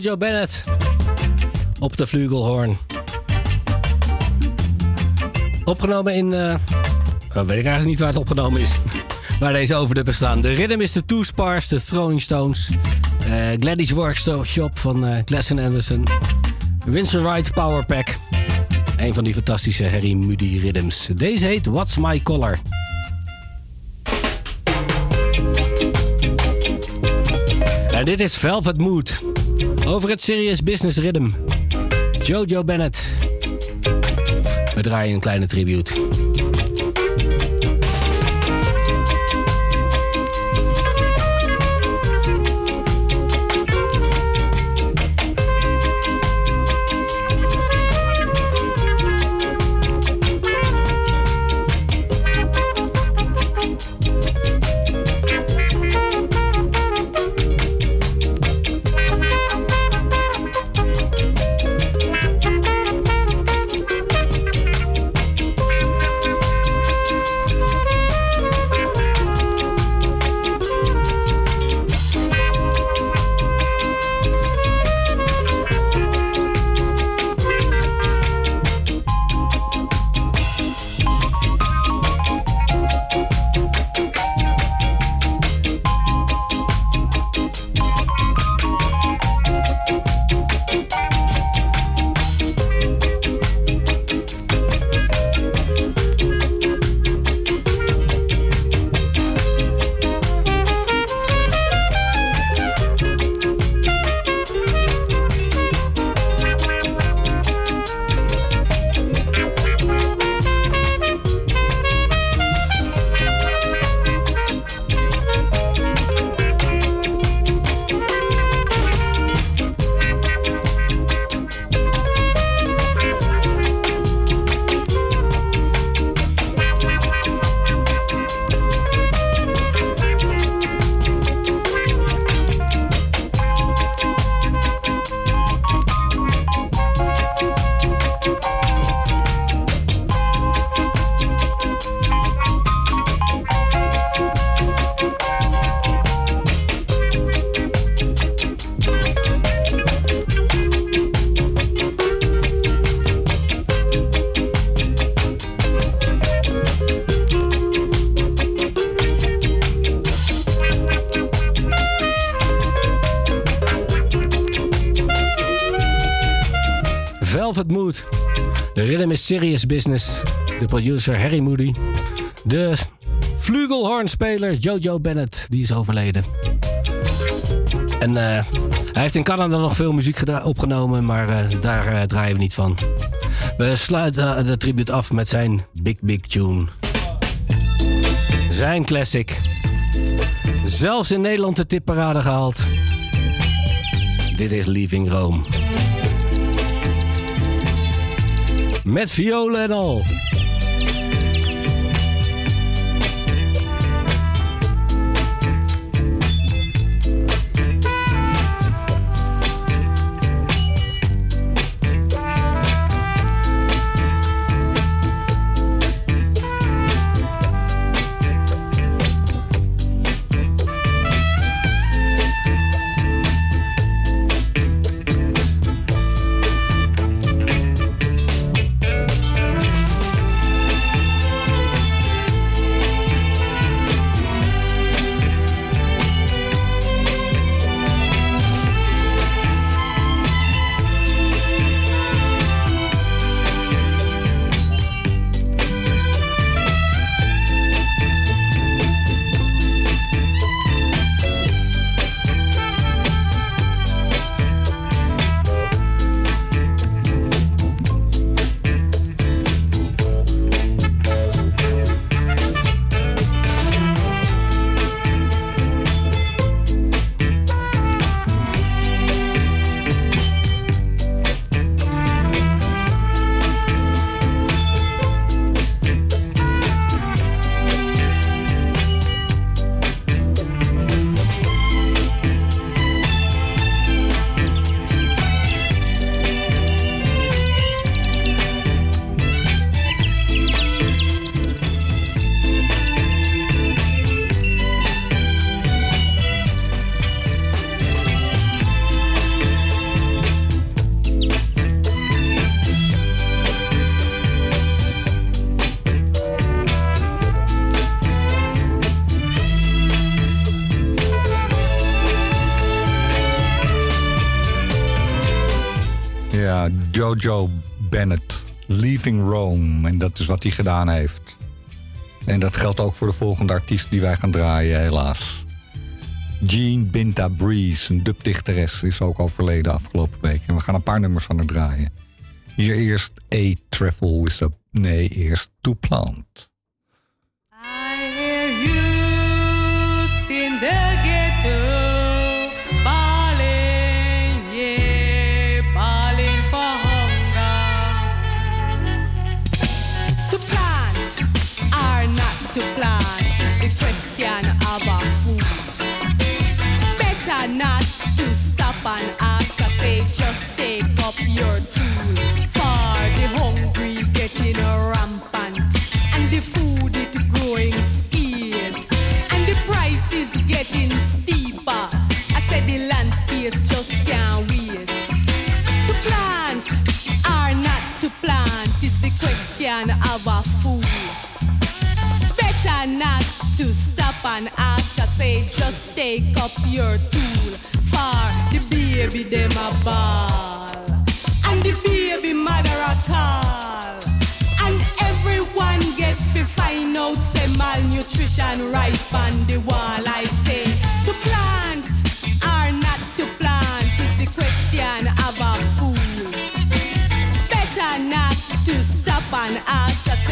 Jojo Bennett op de flugelhorn. Opgenomen in... eh, oh, weet ik eigenlijk niet waar het opgenomen is. waar deze overdubben staan. De Rhythm is de Two Spars, de Throwing Stones. eh Gladys Workshop van Glasson Anderson. Winston Wright Power Pack. Een van die fantastische Harry Moody rhythms. Deze heet What's My Color. En dit is Velvet Mood. Over het Serious Business Rhythm. Jojo Bennett. We draaien een kleine tribute. Serious business. De producer Harry Moody. De flugelhornspeler Jojo Bennett, die is overleden. En eh, hij heeft in Canada nog veel muziek opgenomen, maar eh, daar eh, draaien we niet van. We sluiten de tribute af met zijn Big Big Tune. Zijn classic. Zelfs in Nederland de tipparade gehaald. Dit is Leaving Rome. Met violen en al. Jojo Bennett. Leaving Rome. En dat is wat hij gedaan heeft. En dat geldt ook voor de volgende artiest die wij gaan draaien, helaas. Jean Binta Breeze, een dubdichteres, is ook overleden afgelopen week. En we gaan een paar nummers van haar draaien. Hier eerst A Travel with a... Nee, eerst To Plant.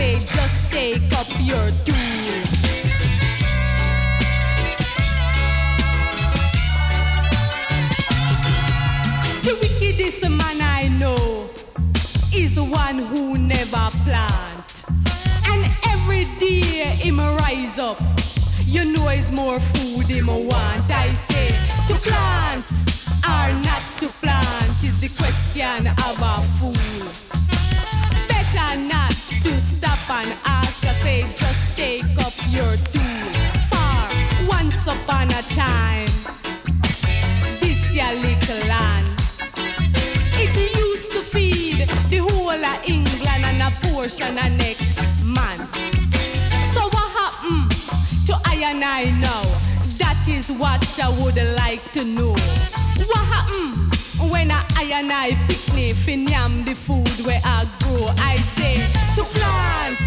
Say just take up your tool. The wickedest man I know is one who never plant. And every day him rise up. You know it's more food him want. I say to plant or not to plant is the question of a fool. Better not and ask. I say just take up your tool. For once upon a time, this your little land. It used to feed the whole of England and a portion of next man. So what happened to I and I now? That is what I would like to know. What happened when I, I and I picnic fin yam the food where I grow? I say to plant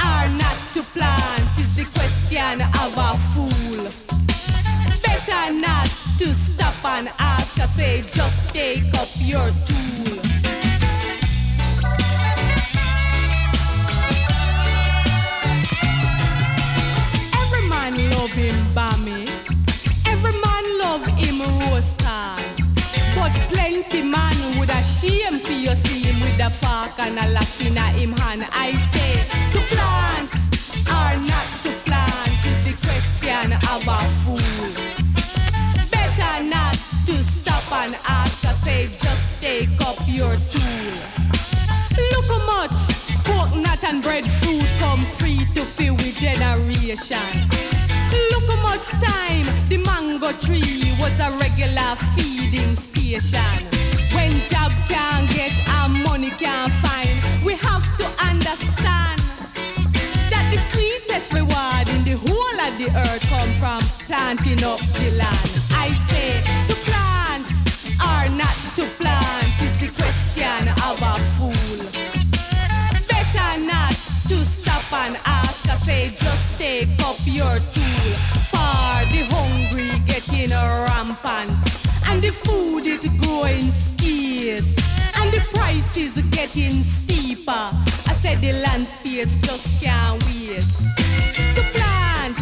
or not to plant is the question of a fool. Better not to stop and ask. I say just take up your tool. Every man love him bammy. Every man love him roast. But plenty man would a shame for fork and a laugh in hand. I say to plant or not to plant is the question of a fool. Better not to stop and ask. I say just take up your tool. Look how much coconut and breadfruit come free to fill with generation. Much time the mango tree was a regular feeding station. When job can't get and money can't find, we have to understand that the sweetest reward in the whole of the earth come from planting up the land. I say to plant or not to plant is the question of a fool. Better not to stop and ask. I say just take up your tool getting rampant and the food it growing scarce and the prices getting steeper. I said the land space just can't waste. To plant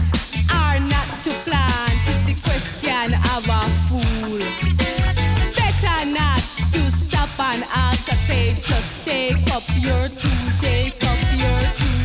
or not to plant is the question of a fool. Better not to stop and ask. I say just take up your tool, take up your tool,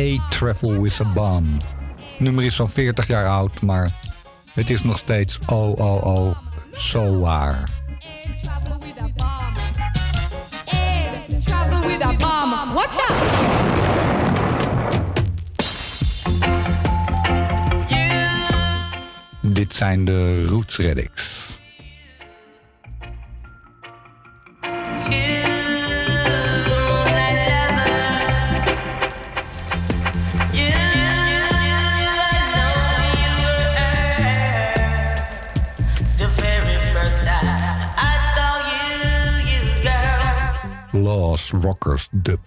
A Travel with a Bomb. Het nummer is van 40 jaar oud, maar het is nog steeds oh oh oh zo waar. Dit zijn de Roots Reddicks. Rockers Dub.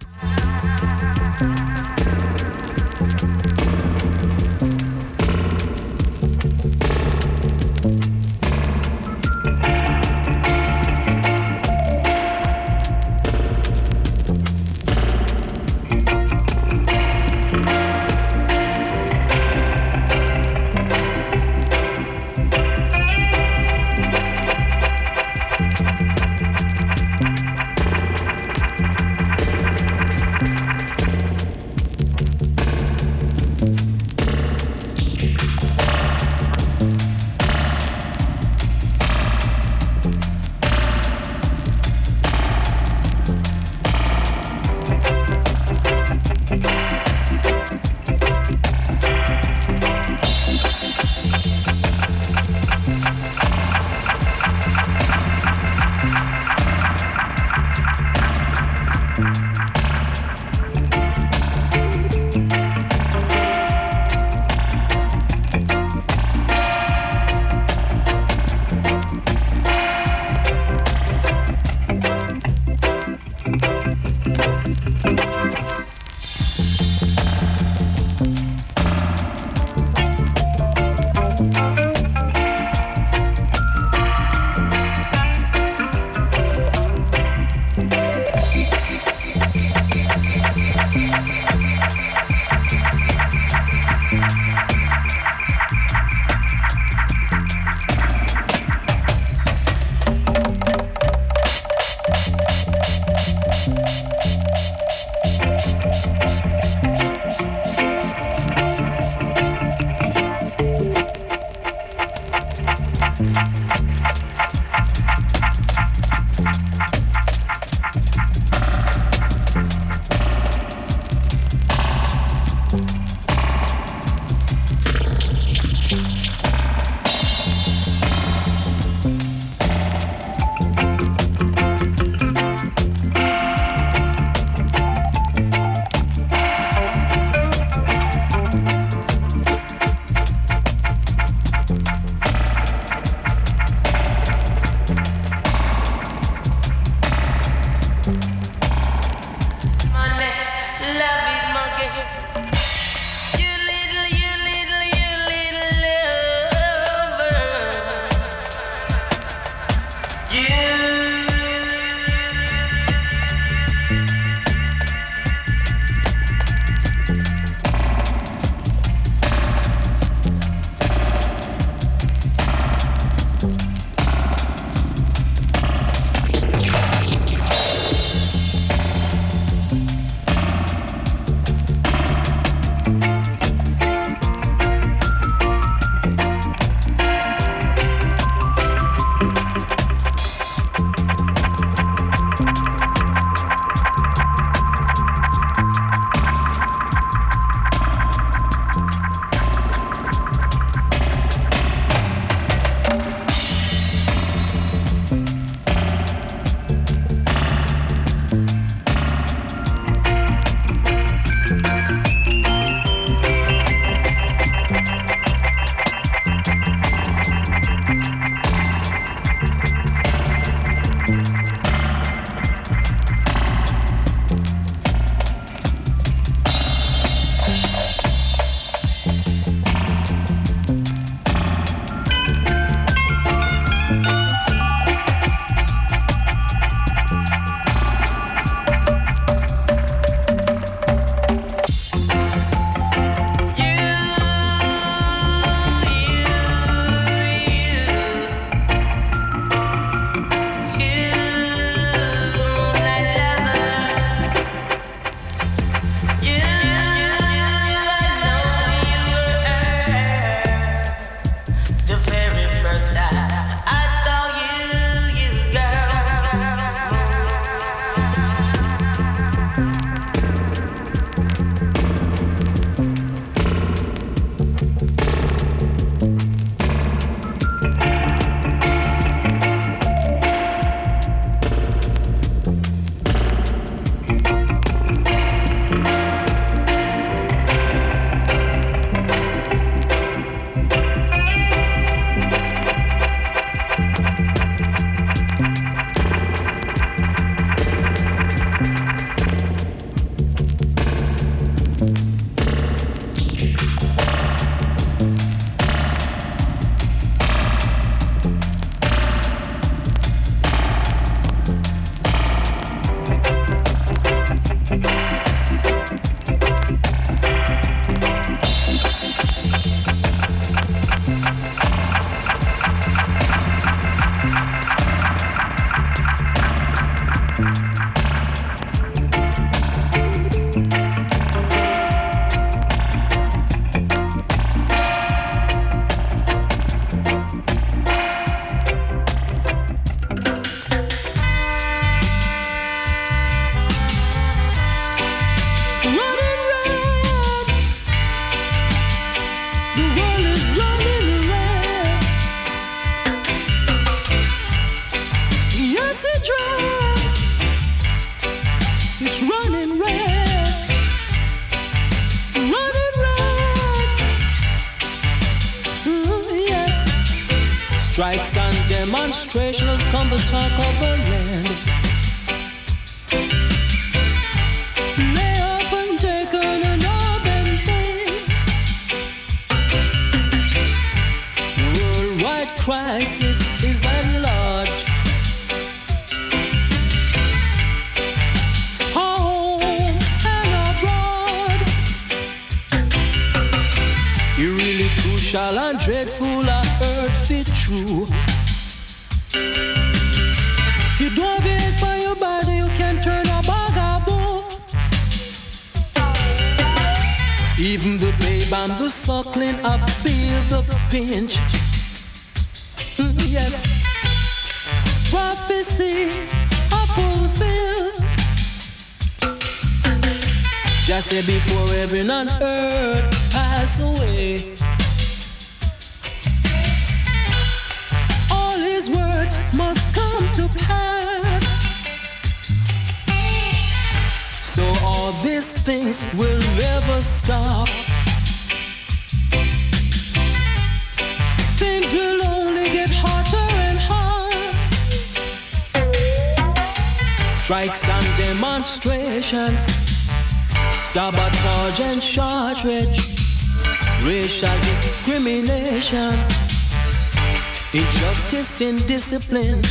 justice and discipline.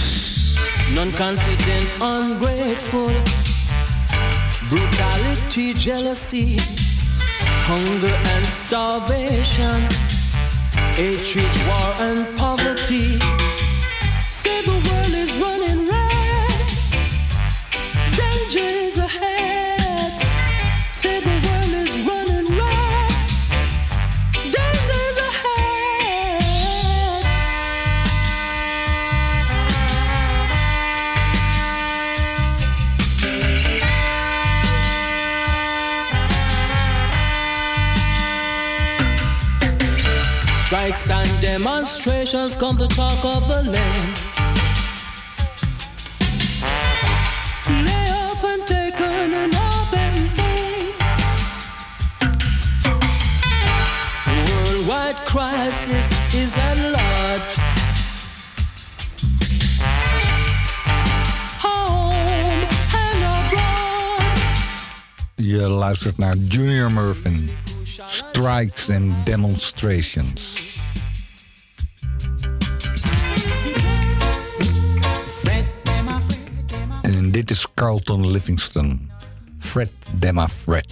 Non-confident, ungrateful. Brutality, jealousy. Hunger and starvation. Hatred, war and poverty frustrations come the talk of the land. Crisis is at large. Home and abroad. Je luistert naar Junior Murphy. Strikes and demonstrations. Dit is Carlton Livingston. Fred Demma Fred.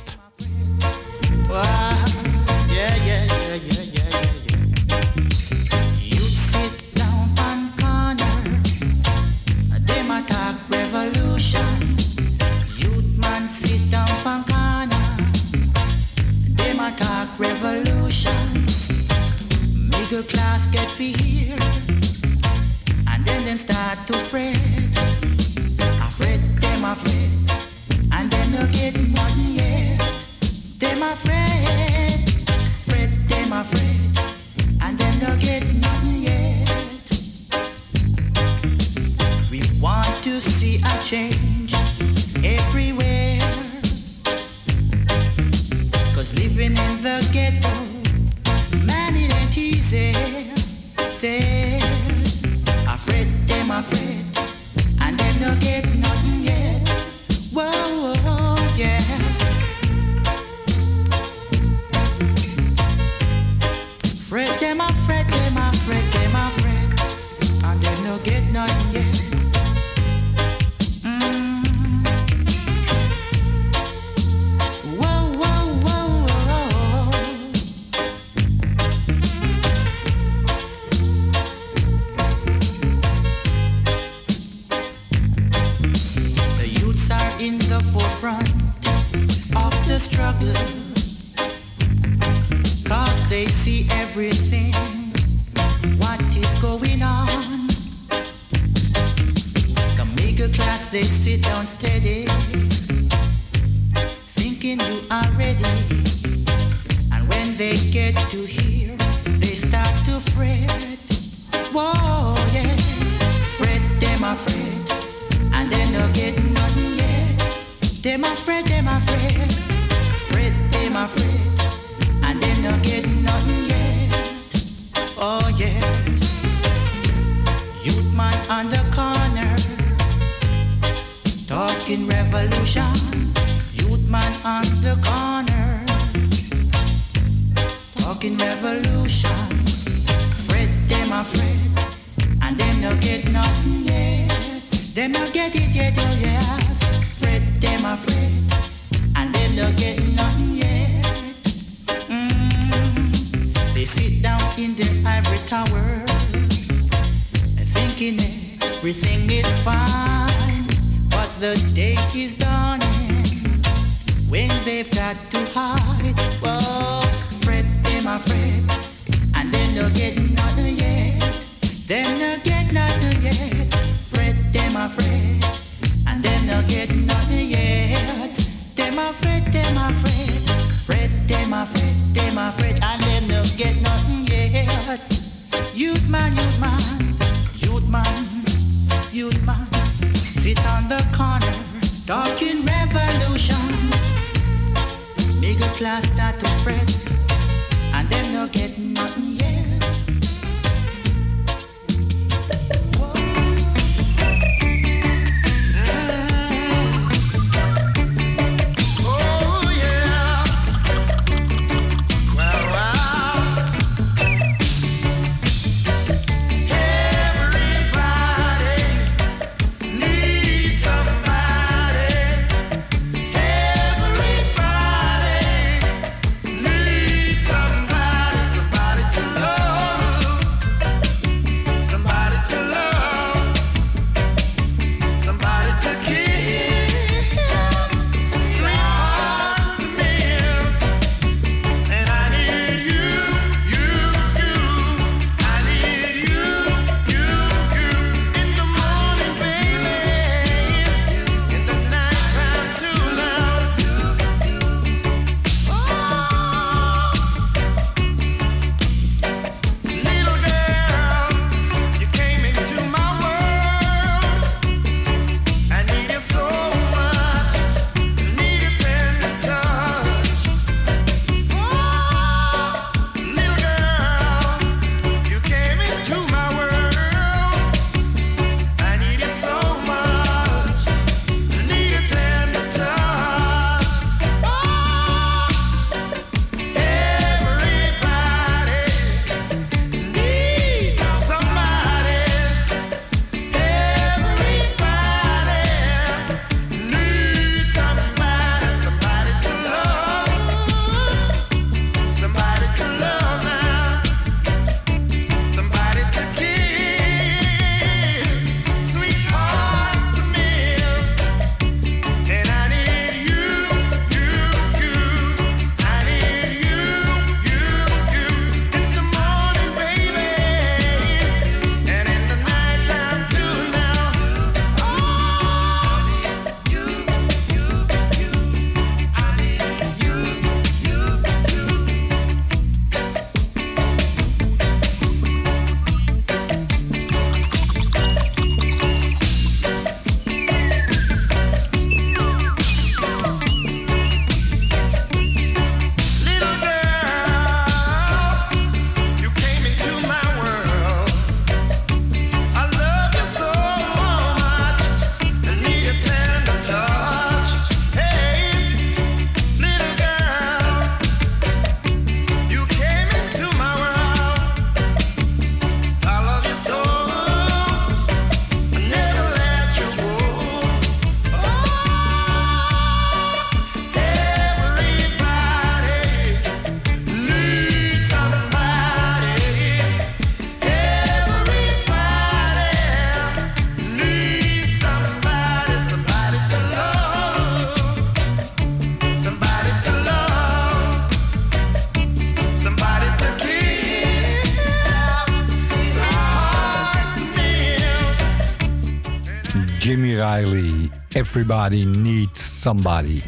Riley, Everybody Needs Somebody.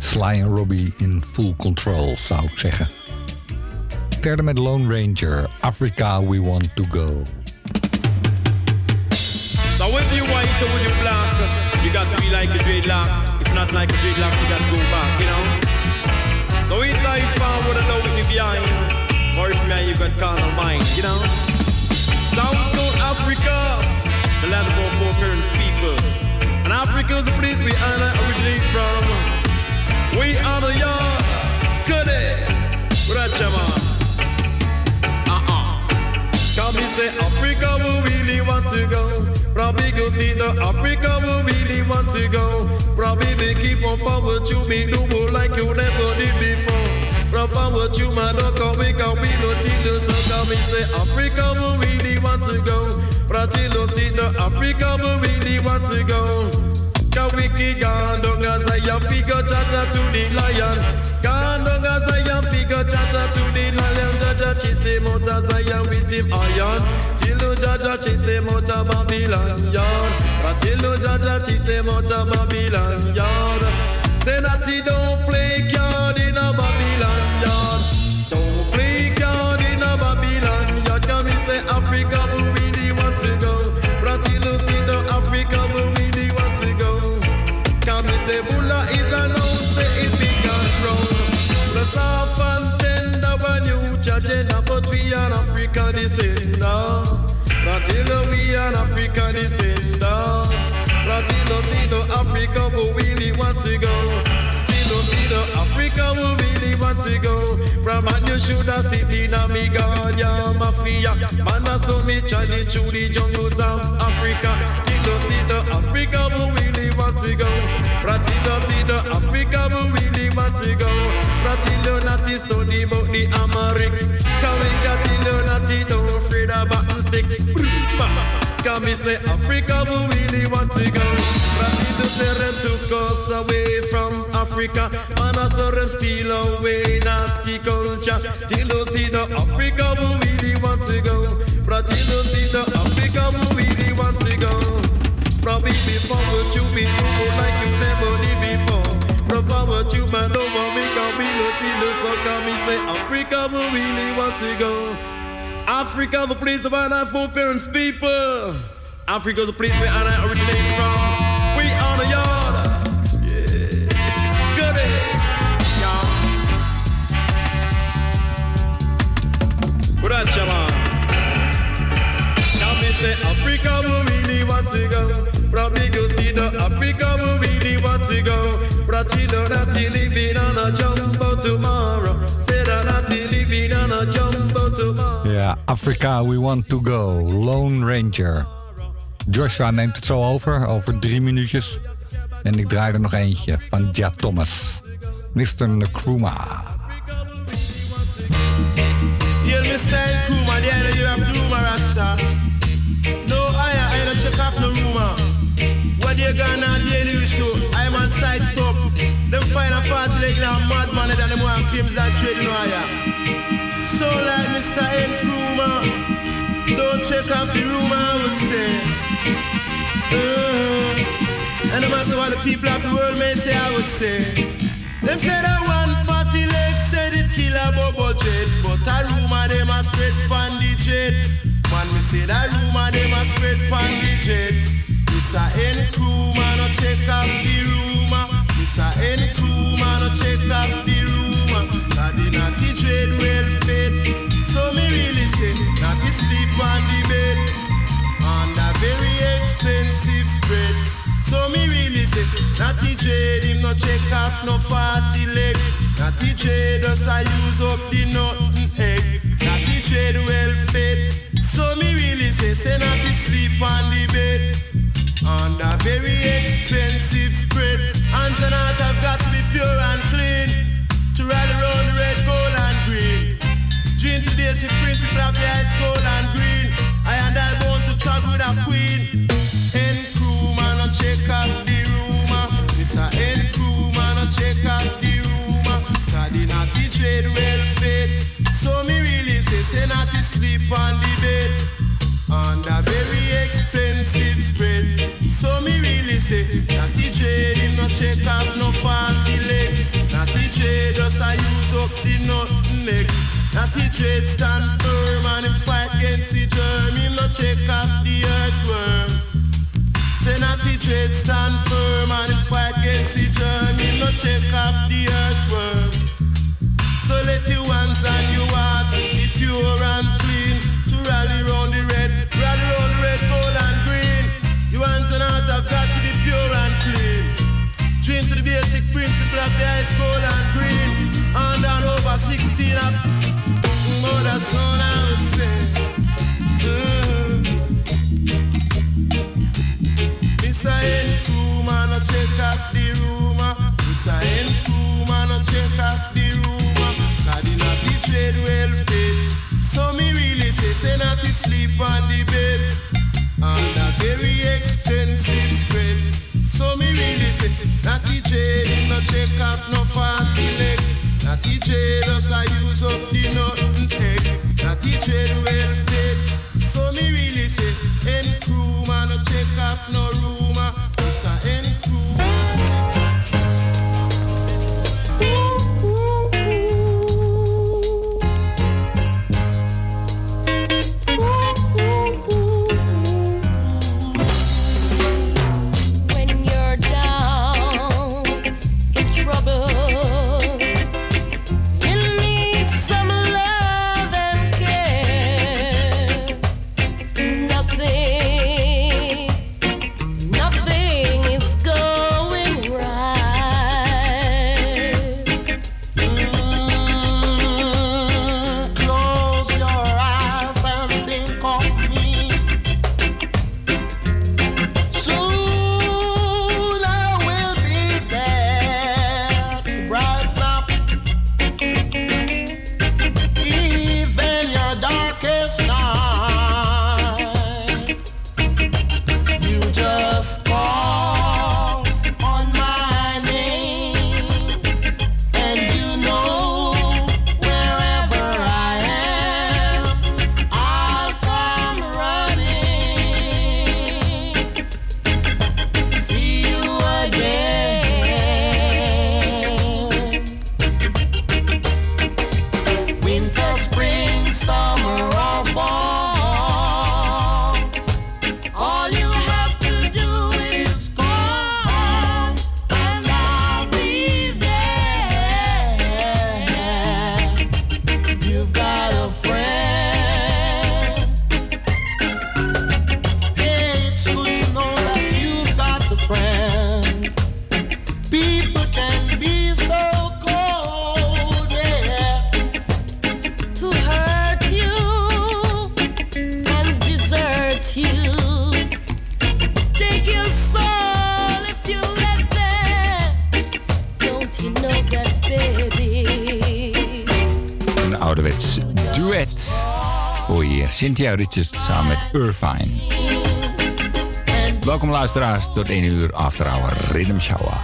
Sly and Robbie in full control, zou ik zeggen. Verder met Lone Ranger, Africa We Want To Go. So with you white or with you black, you got to be like a dreadlock. If not like a dreadlock, you got to go back, you know? So if it's like forward and out the behind, or if man you got call mind, you know? South to Africa land of our four people. And Africa is the place we honor originally from. We are the young Goody day. Uh-uh. Come and say Africa, we really want to go. Probably go see the Africa, we really want to go. Probably they keep on forward, to be do like you never did before. From what you man don't come, we come we no teach the sun. Come and say Africa, we really want to go. Brazil the Africa we really want to go. Kawiki gandonga saya figure chata to the lion. Gandonga saya figure chata to the lion. Jaja chise mota saya with him iron. Chilo jaja chise mota Babylon yard. Chilo jaja chise mota Babylon yard. He don't play card in a Babylon yard. Descender. Brazil we are Africa descender. Brazil see the Africa we want to go. Brazil see the Africa we really want to go. From you should have in mafia. Man me the jungles of Africa. Africa want to go. Brazil see the Africa we really want to go. Brazil not is study about the and got it, not it, don't afraid of button stick. Come me say Africa we really want to go. Brazil them took us away from Africa. Man a so them steal away naughty culture. Till see the Africa we really want to go. Brazil see the Africa we Probably before what you be doing like you never did before. From what you man over me no till the so come me say Africa we really want to go. Africa the place of our foreparents people. Africa the place where I originate from. We on the yard. Yeah. Good Good on, Chama. Now me say Africa we really want to go. See the Africa we really want to go. Brazil that he living on a jumbo tomorrow. Say that he living on a jumbo tomorrow. Ja, Africa, we want to go. Lone Ranger. Joshua neemt het zo over, over drie minuutjes. En ik draai er nog eentje van Ja Thomas. Mr. Nkrumah. Yeah, Mr. You gonna daily show? I'm on side stop. Them find a fat leg now madman than them one claims that trade no higher. So like Mr. Nkrumah, don't check off the rumor, I would say. Uh, and no matter what the people of the world may say, I would say. Them say that one fatty leg said it kill a bubble jet, but a rumor them a spread pan the jet. Man, me say that rumor them a spread pan the jet. This a N crew man, no check off the. This a N crew man, no check off the rumor. Cause the natty trade well fed. So me really say, natty sleep on the bed. On a very expensive spread. So me really say, Natty trade him no check off no fatty leg. Natty trade us I use up the nothing egg. Natty trade well fed. So me really say, say Natty sleep on the bed. On a very expensive spread. And tonight I've got to be pure and clean. To ride around the red, gold and green. Dream to basic principle of the it's gold and green. I and I born to talk with a queen. N crew man, no check out the rumor. This a N crew man, no check out the rumor. Cause the natty trade well fed. So me really say, say natty sleep on the bed. On a very expensive spread. So me really say, natty trade him no check off no party leg. Natty trade just I use up the leg. Natty trade stand firm and fight against the germ. Him no check off the earthworm. Say natty trade stand firm and fight against the germ. Him no check Sign room and I check up the room. God in a betrayed fit. So me really say, say not to sleep on the bed. And a very expensive spread. So me really say, not to no check-up, no fatty leg. Not to jail, I use up the nothing egg. Not to jail welfare. So me really say, end room and I check-up no room. Cynthia Richards samen met Irvine. Welkom luisteraars tot 1 uur After Hour Rhythm Shower.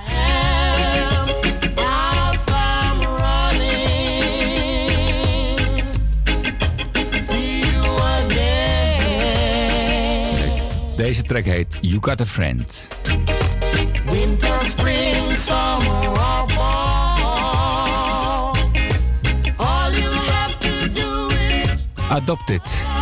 Deze, track heet You Got a Friend. Winter, spring, summer, or fall. All you have to do is Adopted. and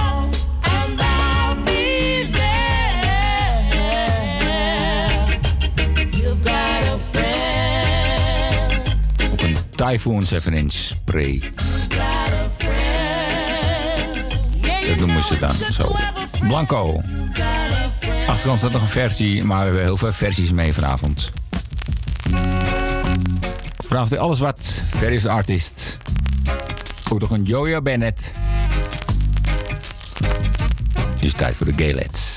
Typhoon 7-inch spray. Dat noemen ze dan zo. Blanco. Achterkant staat nog een versie, maar we hebben heel veel versies mee vanavond. Vanavond alles wat various artist. Ook nog een Jojo Bennett. Het tijd voor de Gaylets.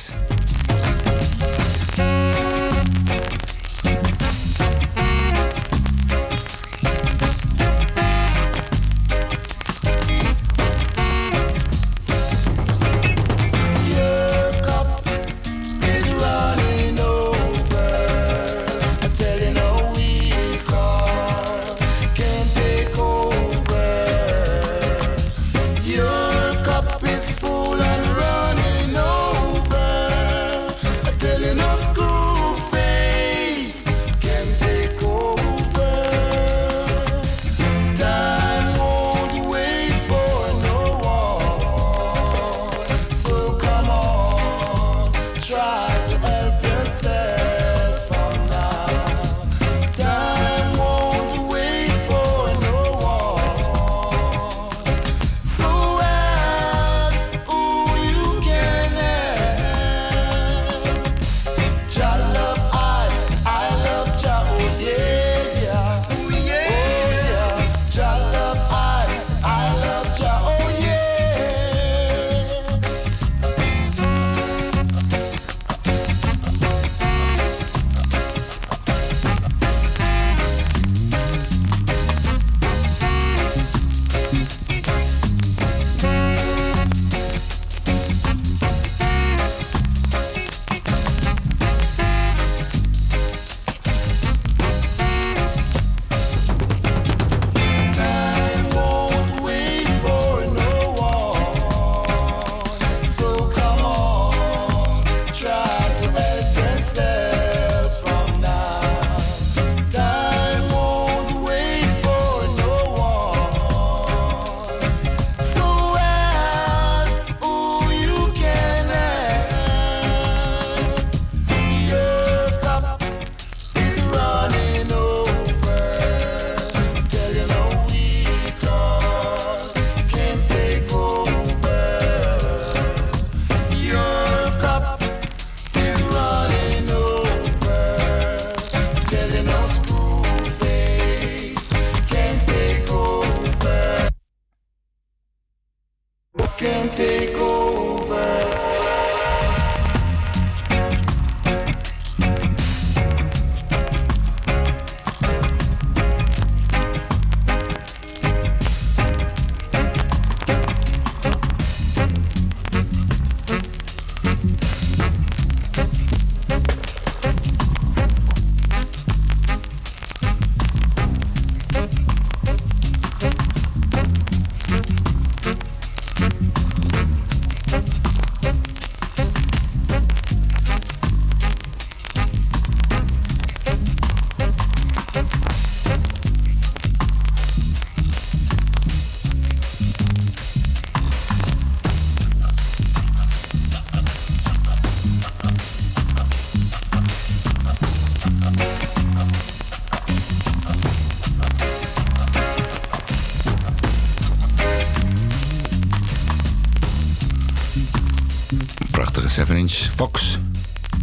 7 Inch Fox.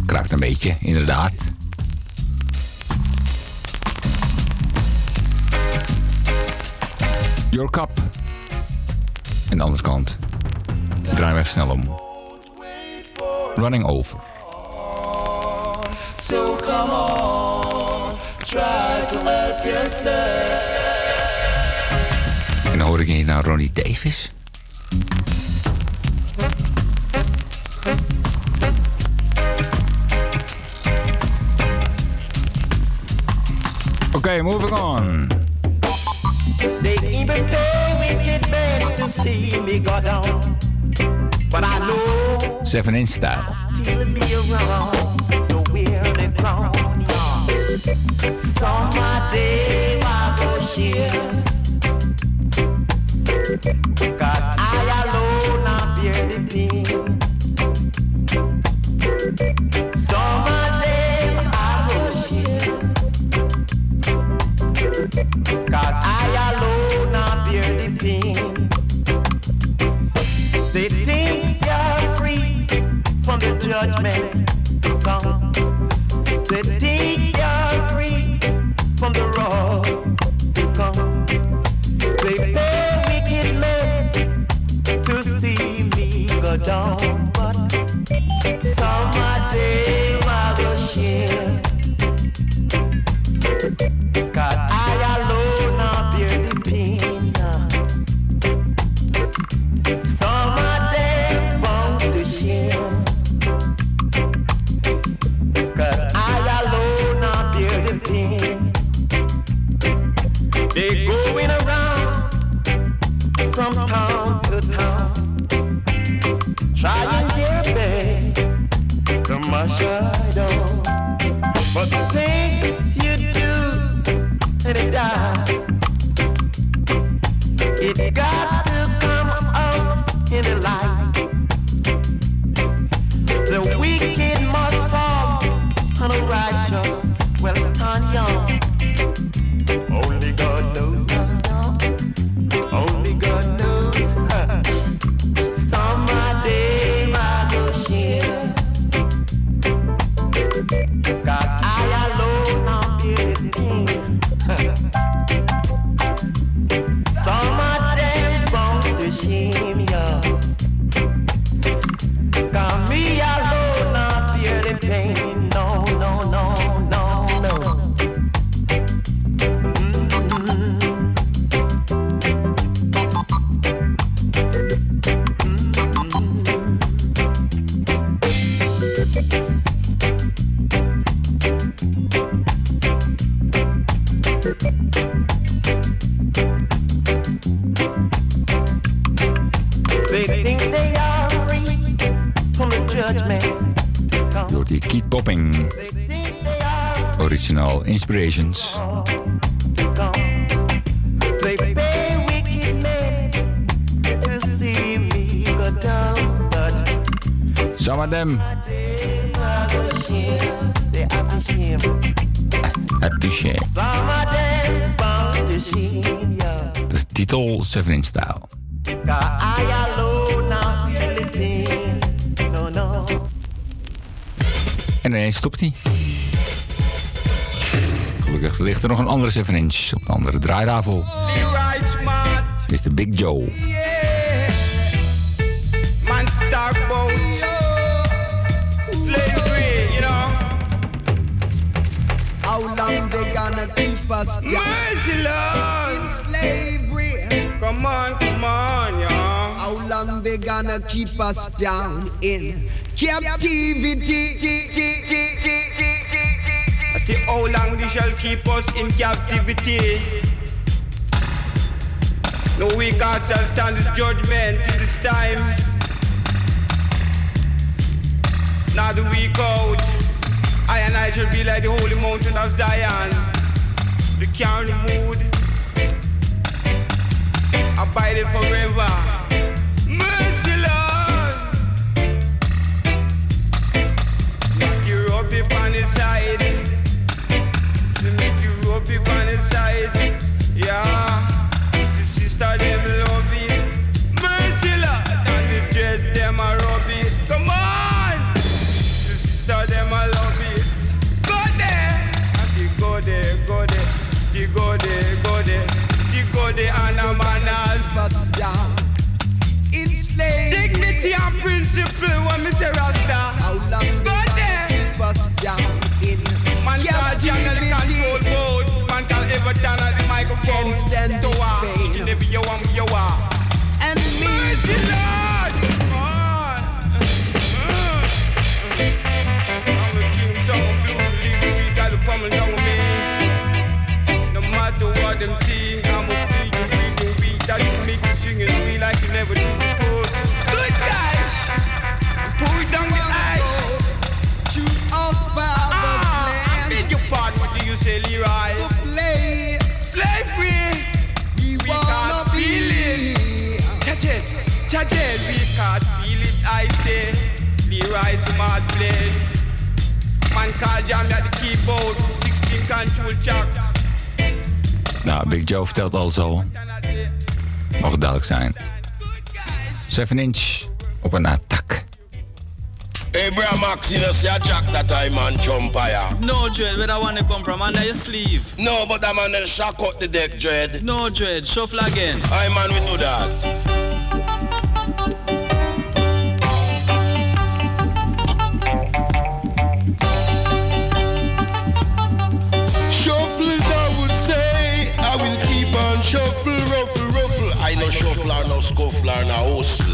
Kraakt een beetje, inderdaad. Your Cup. En de andere kant. Draai hem even snel om. Running Over. So come on, try to help yourself. En dan hoor ik hier naar Ronnie Davis. Oké, moving on. They even pay wicked men to see me go down. But I know 7 inch style. still be around to wear the crown. Yeah. Someday I go share. De Some of them. At shame. Titel Seven in Style. En ineens stopt hij. Gelukkig ligt er nog een andere 7 inch op een andere draaitafel. Mr. Big Joe. Mercy, Lord. in slavery? Come on, come on, y'all. How long they gonna keep us down in captivity? Say, how long they shall keep us in captivity? No weak heart shall stand his judgment in this time. Now the weak out, I and I shall be like the holy mountain of Zion. The carry mood, abiding forever. It on his side. Yeah. The sister rise to all place. Man called Jam at the keyboard, 16 control chop. Nou, Big Joe vertelt alles al. Mag duidelijk zijn. 7 inch op een attack. Abraham Max, you know, see a jack that I man jump higher. No, Dread, where that one come from? Under your sleeve. No, but that man then shock out the deck, Dread. No, Dread, shuffle again. I man, we do that. Go in a house.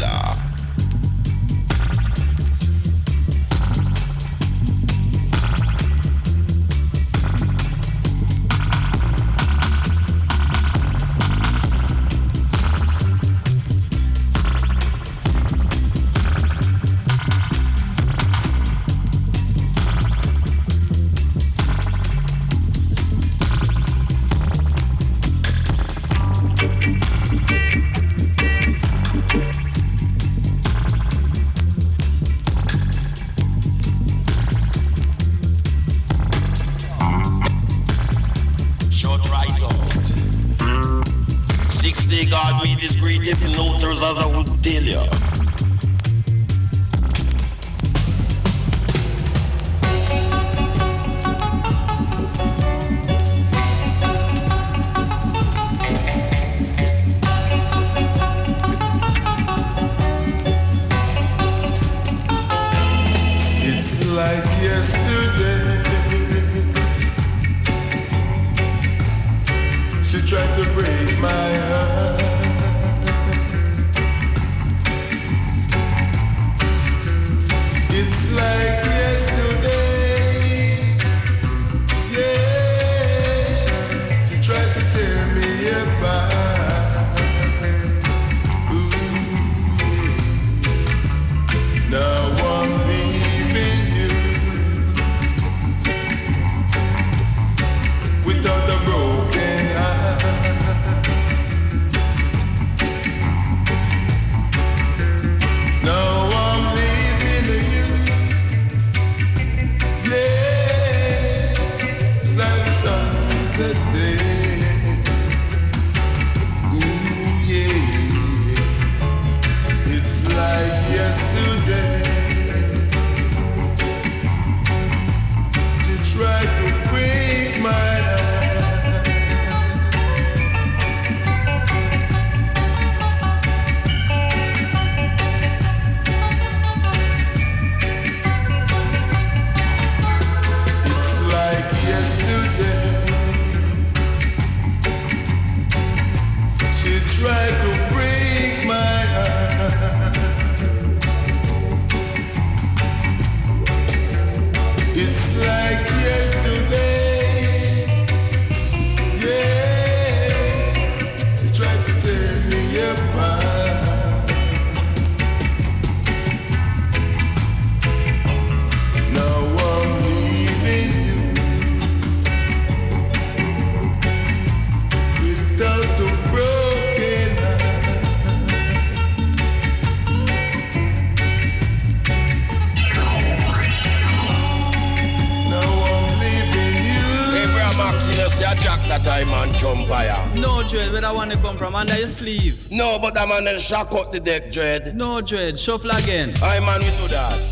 man then shock out the deck, Dread. No, Dread, shuffle again. Aye, man, we do that.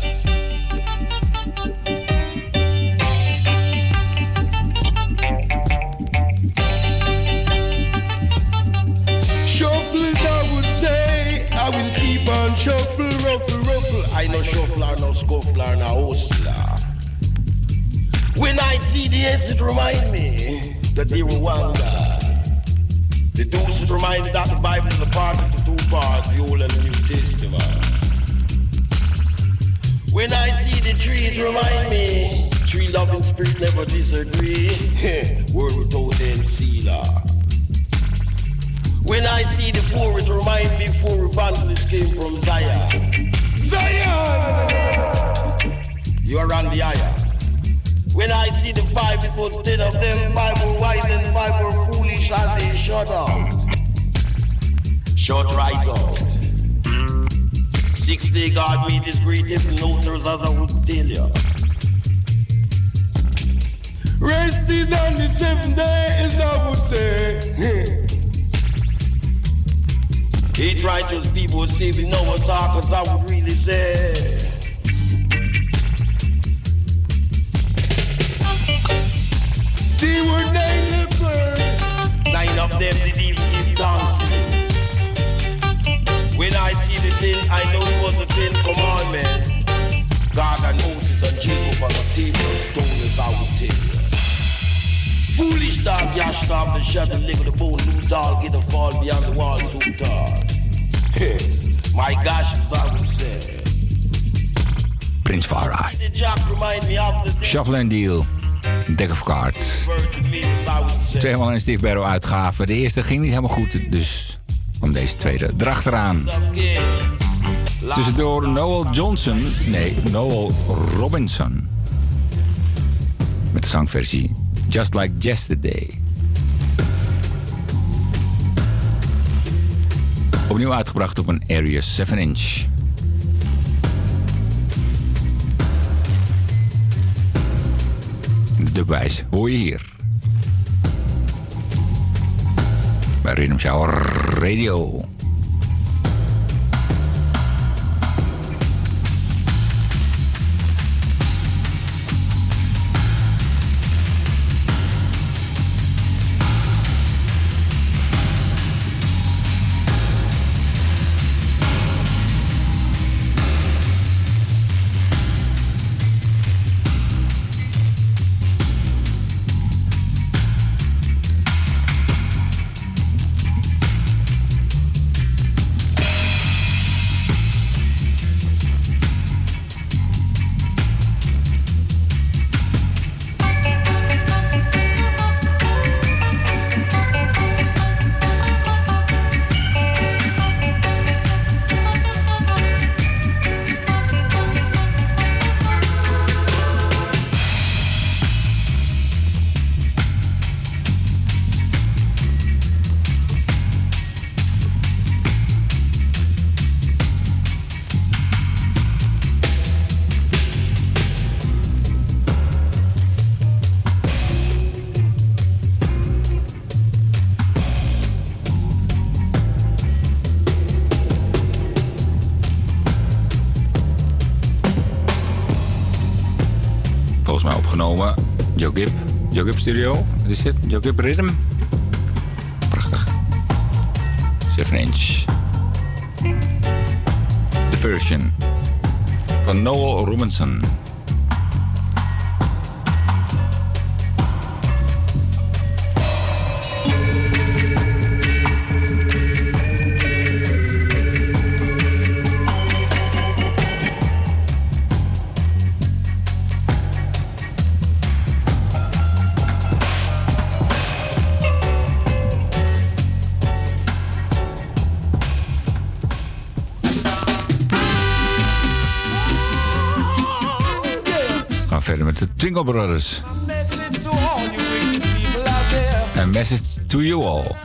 Steve Barrow uitgaven. De eerste ging niet helemaal goed, dus om deze tweede erachteraan. Tussendoor Noel Johnson, nee, Noel Robinson. Met zangversie Just Like Yesterday. Opnieuw uitgebracht op een Area 7 inch. Freedom Shower Radio. studio. Wat is dit? Jacob gaan verder met de Twinkle Brothers. A message to all. A message to you all.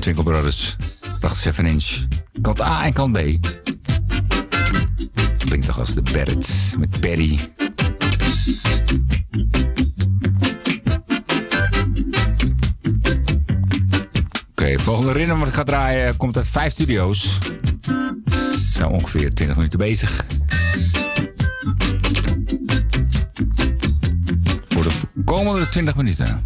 Twinkle Brothers. 7 inch. Kant A en kant B. Klinkt toch als de Barretts met Perry. Oké, okay, volgende rinnen wat ik ga draaien komt uit vijf studio's. We zijn ongeveer 20 minuten bezig. Voor de komende 20 minuten.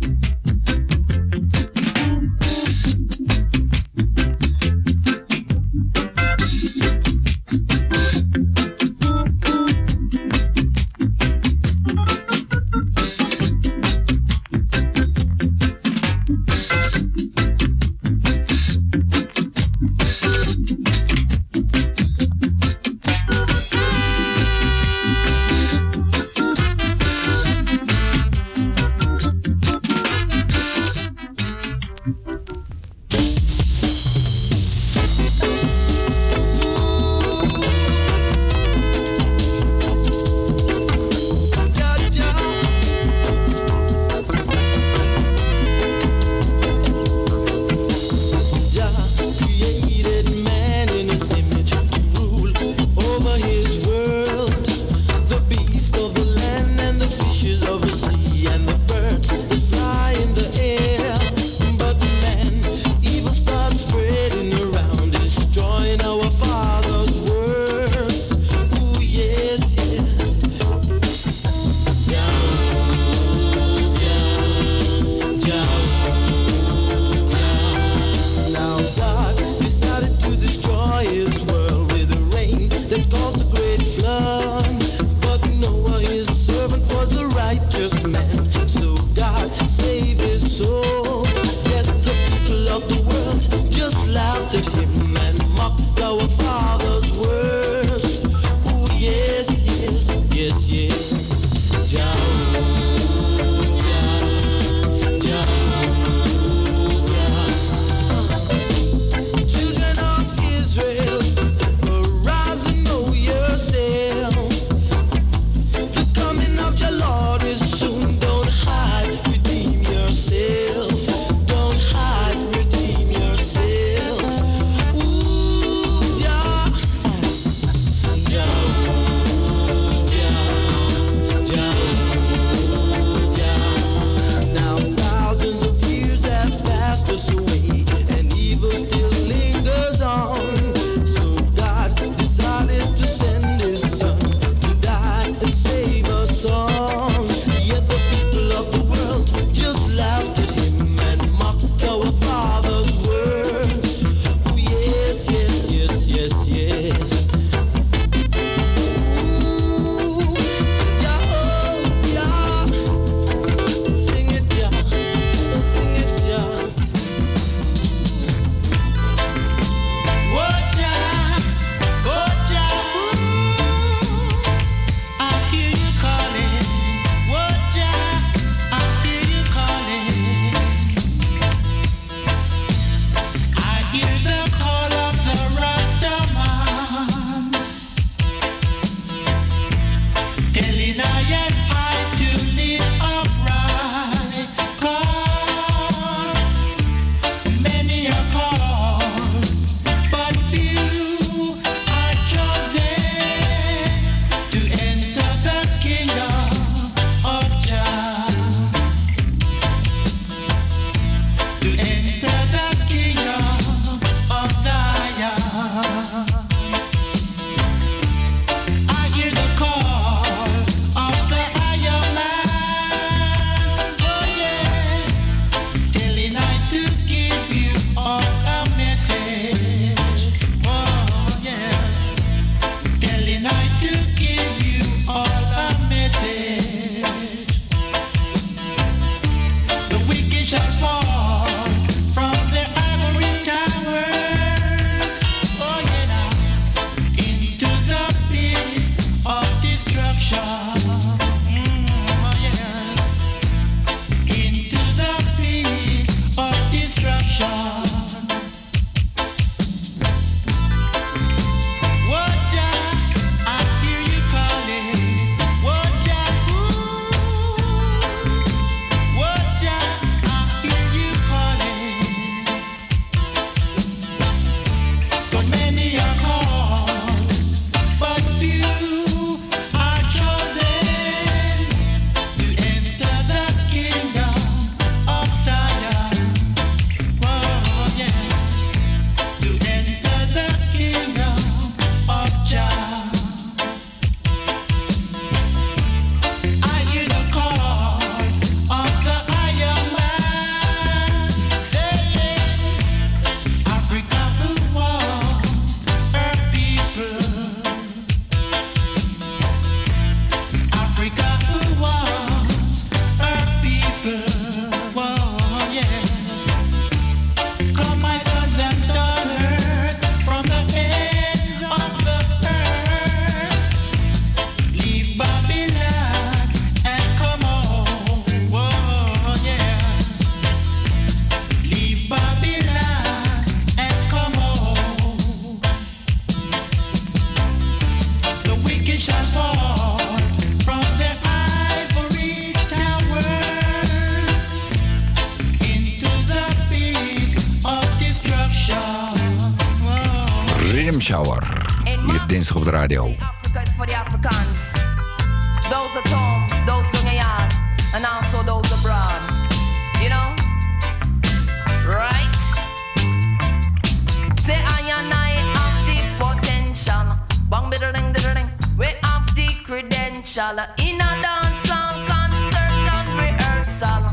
Credential. In a dance hall concert and rehearsal.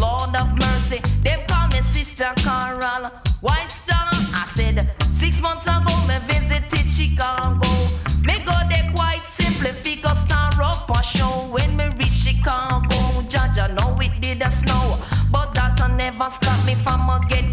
Lord of mercy, they call me Sister Carol. White Star, I said, six months ago, me visited Chicago. Me go there quite simply, figure star up a show. When me reach Chicago, Jaja know it did a snow. But that never stop me from a get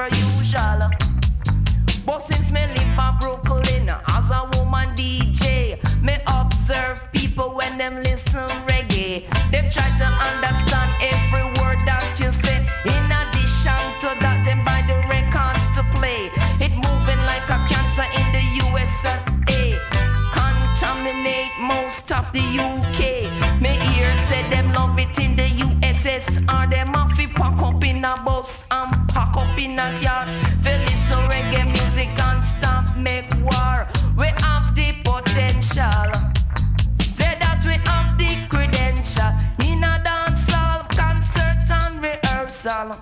per usual. But since me live for Brooklyn as a woman DJ, me observe people when them listen reggae. Them try to understand every word that you say. In addition to that, them buy the records to play. It moving like a cancer in the USA. Contaminate most of the UK. Me ear say them love it in the USSR. Them in a yard. They listen reggae music and stop make war. We have the potential. Say that we have the credential. In a dancehall concert and rehearsal.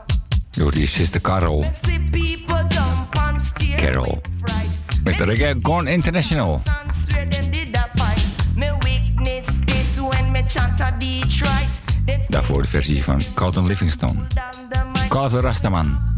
Door die Sister Carol. Carol. Met de Reggae Gone International. Daarvoor de versie van Carlton Livingston. Call of the Rastaman.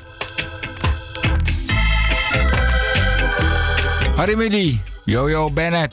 Harry Mudie, Jojo Bennett.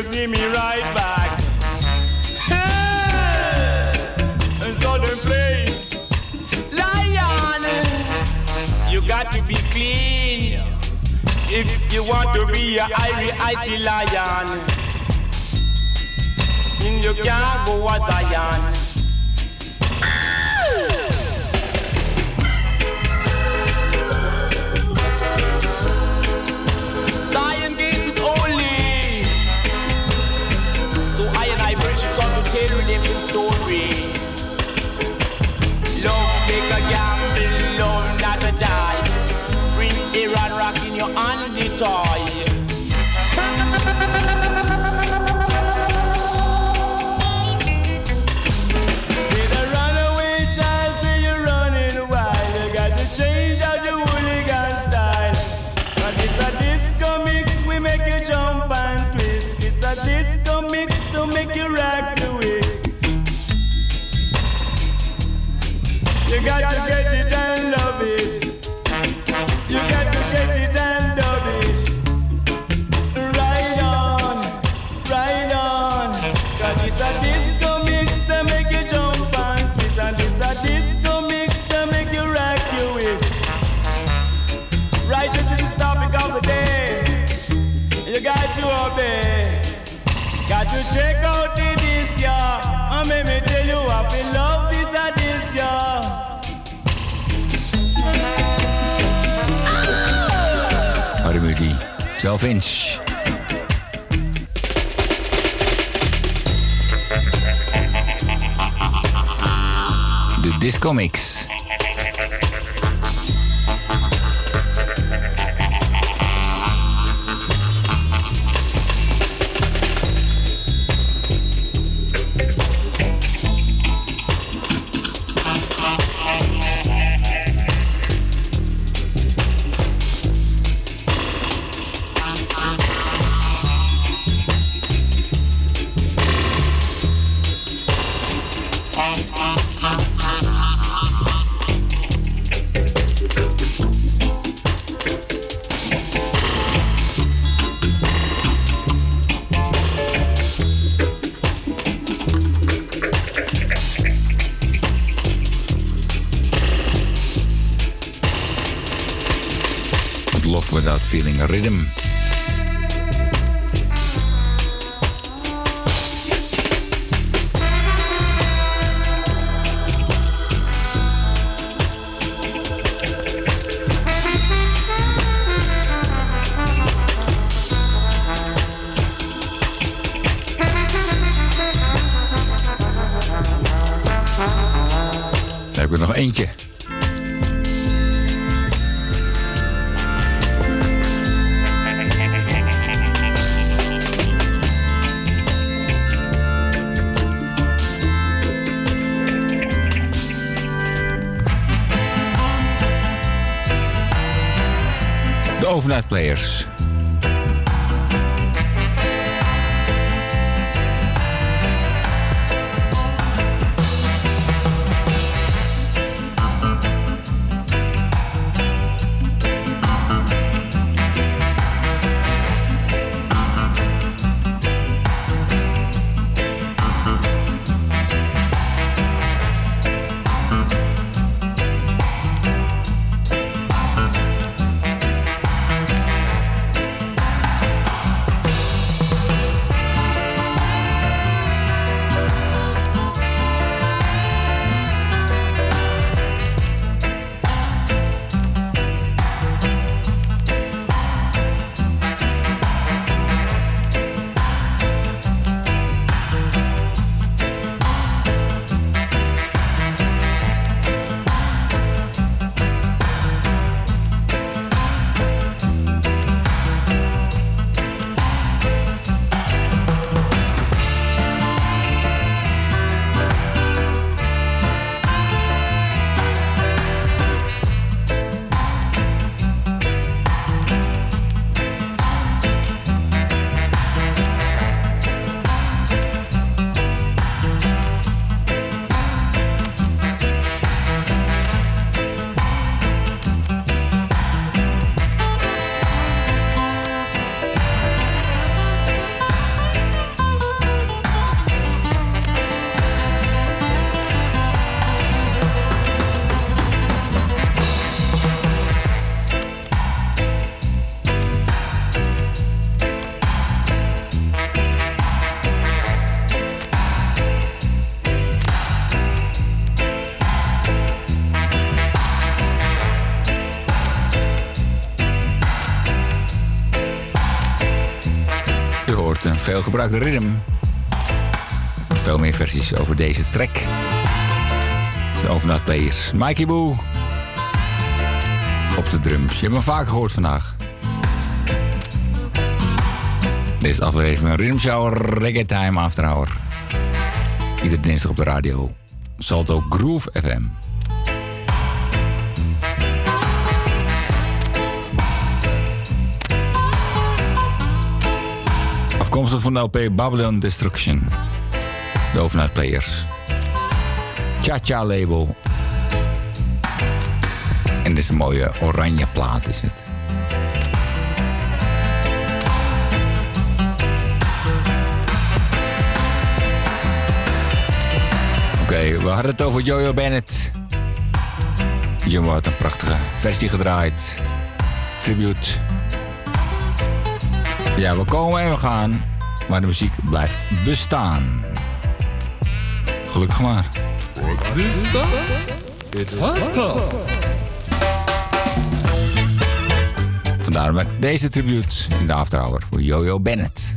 you see me right back. Hey! So they play. Lion, you got to be clean. If you want to be a icy, icy lion, And you can't go as a lion. 12 inch. De Discomics. Gebruikte ritme. Veel meer versies over deze track. De overnacht players. Mikey Boo. Op de drums. Je hebt hem vaker gehoord vandaag. Deze aflevering van Rhythm Shower Reggae Time After Hour. Iedere dinsdag op de radio. Salto Groove FM. Afkomstig van de LP Babylon Destruction. De Overnight Players. Cha-Cha label. En dit is een mooie oranje plaat is het. Oké, we hadden het over Jojo Bennett. Jumbo had een prachtige versie gedraaid. Tribute. Ja, we komen en we gaan. Maar de muziek blijft bestaan. Gelukkig maar. Vandaar met deze tribute in de After Hour voor Jojo Bennett.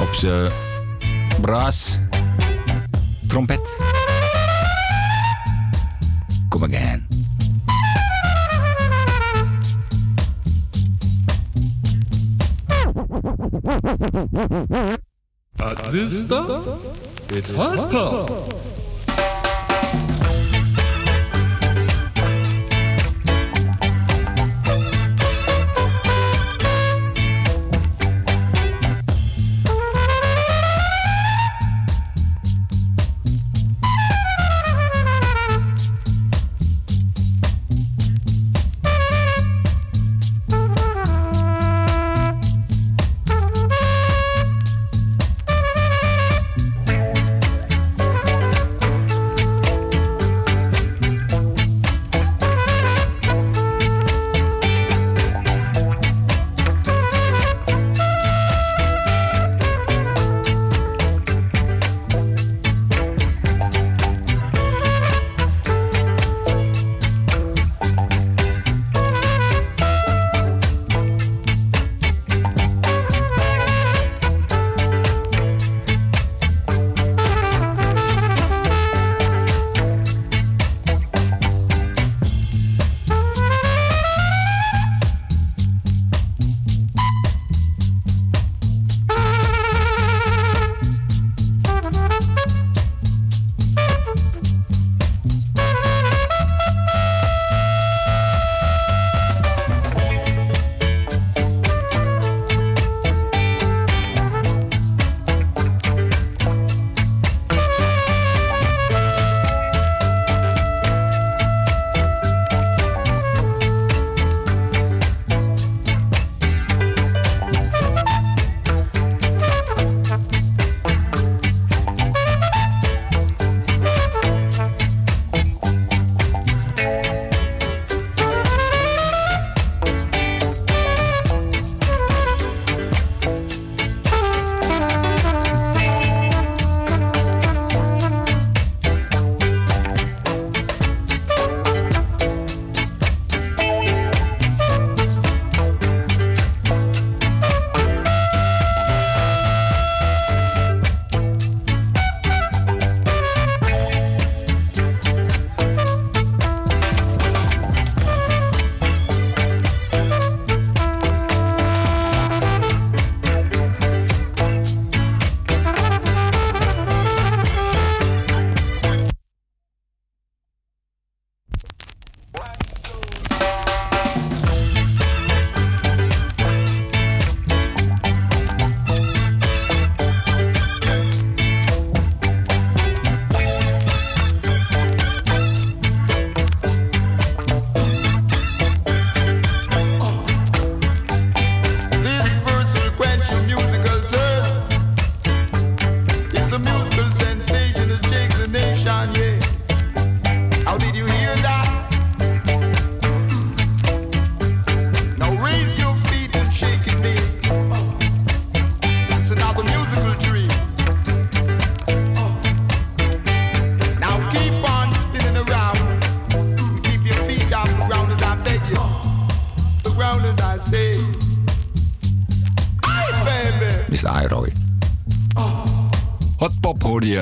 Op zijn brass, trompet. Come again. At this stop, it's hot club.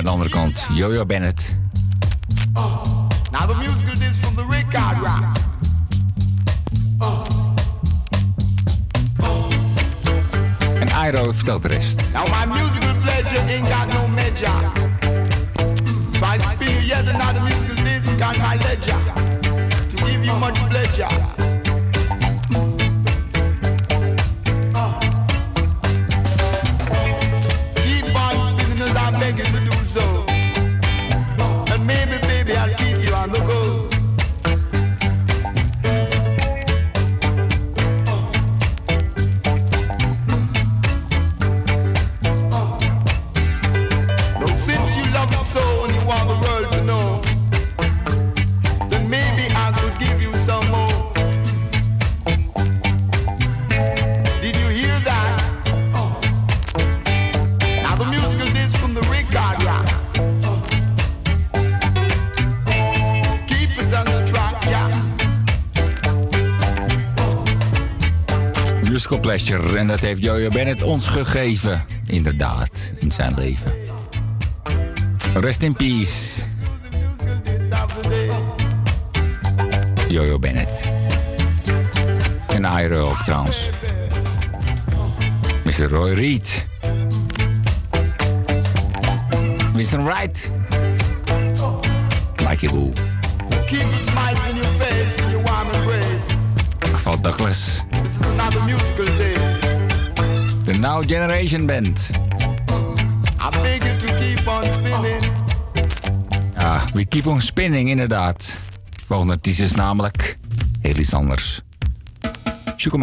aan de andere kant. Jojo Bennett. Oh. Now the musical is from the record rock. Oh. Oh. En Airo vertelt de rest. Renat en dat heeft Jojo Bennett ons gegeven. Inderdaad, in zijn leven. Rest in peace. Jojo Bennett. En Airo ook trouwens. Mr. Roy Reed. Mr. Wright. Like you boo. Keep a smile in your face and your warm embrace. Douglas. This is another musical day. Now Generation Band. Ja, We Keep On Spinning, inderdaad. Want volgende artiest is namelijk heel iets anders. Shook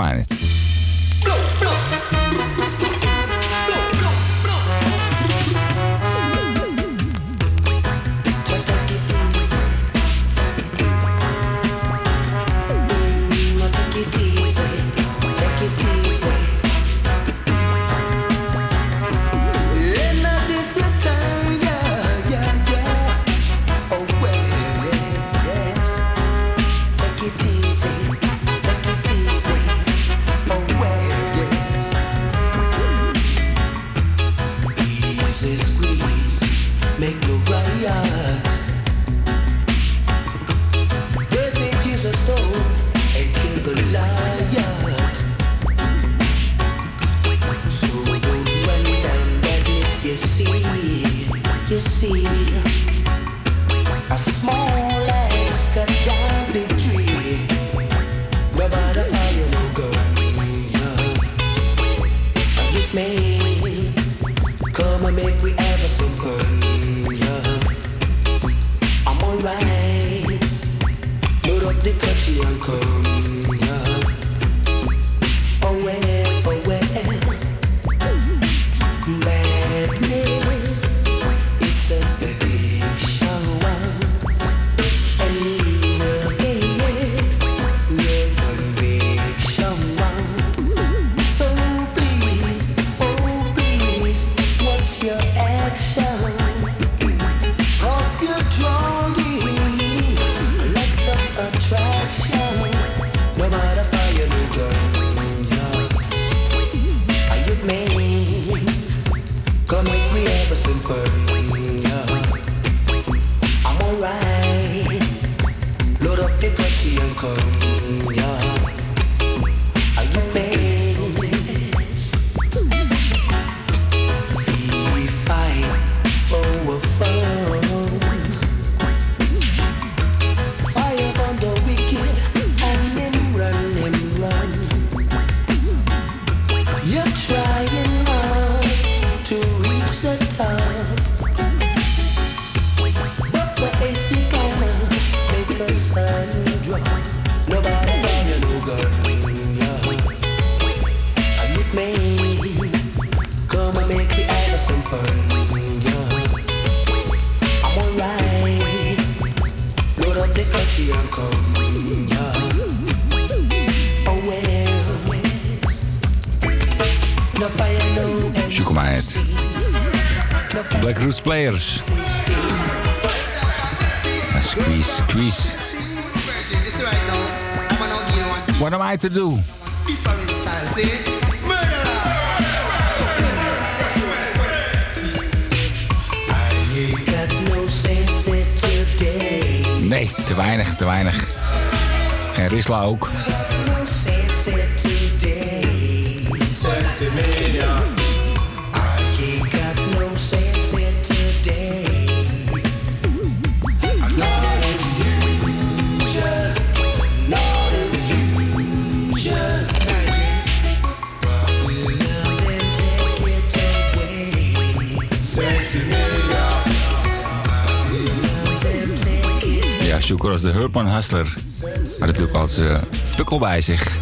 Eh, altijd uh, bij zich.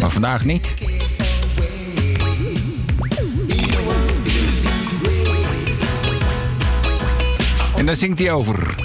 Maar vandaag niet. En daar zingt hij over.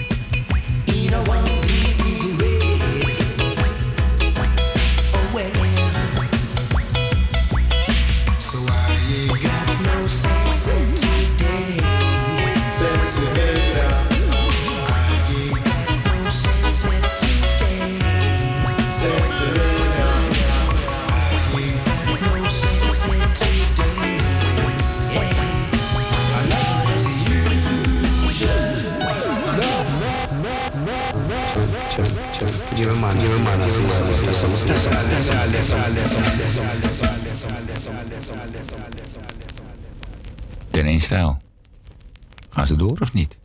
Ze door of niet?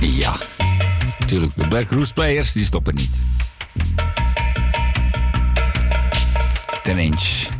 Ja, natuurlijk. De Black Roots Players die stoppen niet. Strange.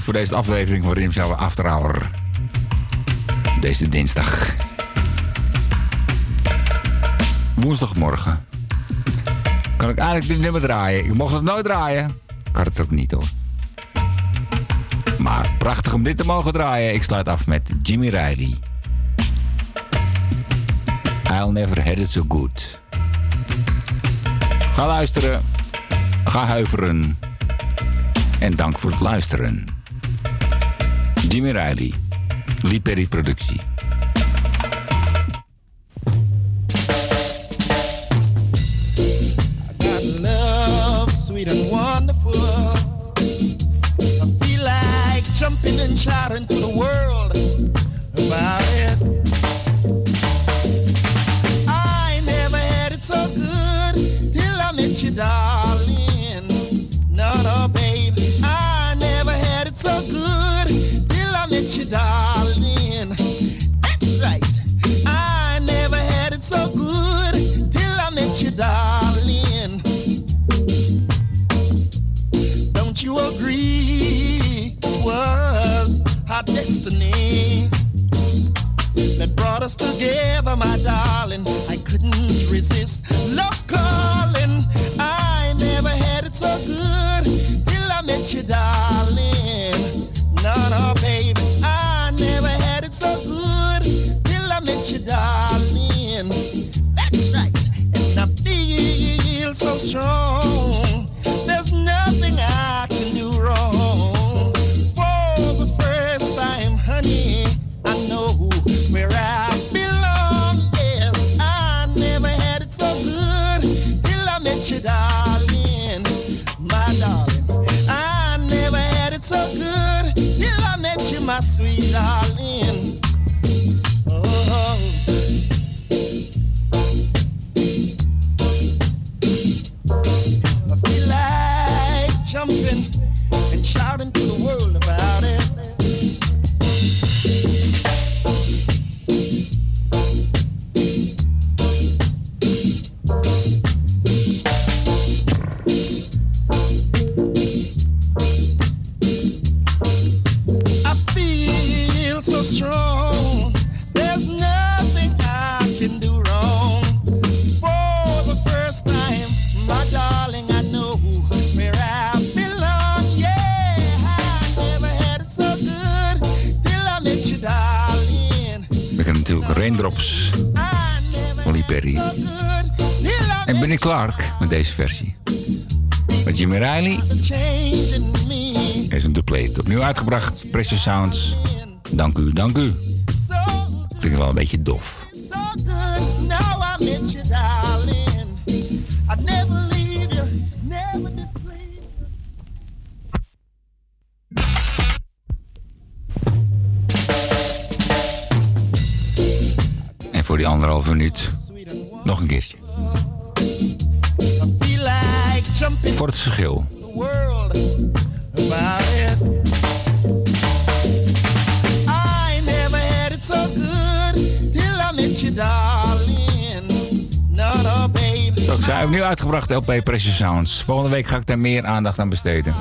voor deze aflevering van Rimsel After Hour. Deze dinsdag. Woensdagmorgen. Kan ik eigenlijk dit nummer draaien? Ik mocht het nooit draaien. Ik had het ook niet hoor. Maar prachtig om dit te mogen draaien. Ik sluit af met Jimmy Riley. I'll never had it so good. Ga luisteren. Ga huiveren. En dank voor het luisteren. Jimmy Riley, Liperi Productie. versie. Met Jimmy Riley. Is een duplet. Opnieuw uitgebracht. Precious Sounds. Dank u, dank u. Klinkt wel een beetje dof. is het verschil? Zo, zij hebben nu uitgebracht LP Precious Sounds. Volgende week ga ik daar meer aandacht aan besteden.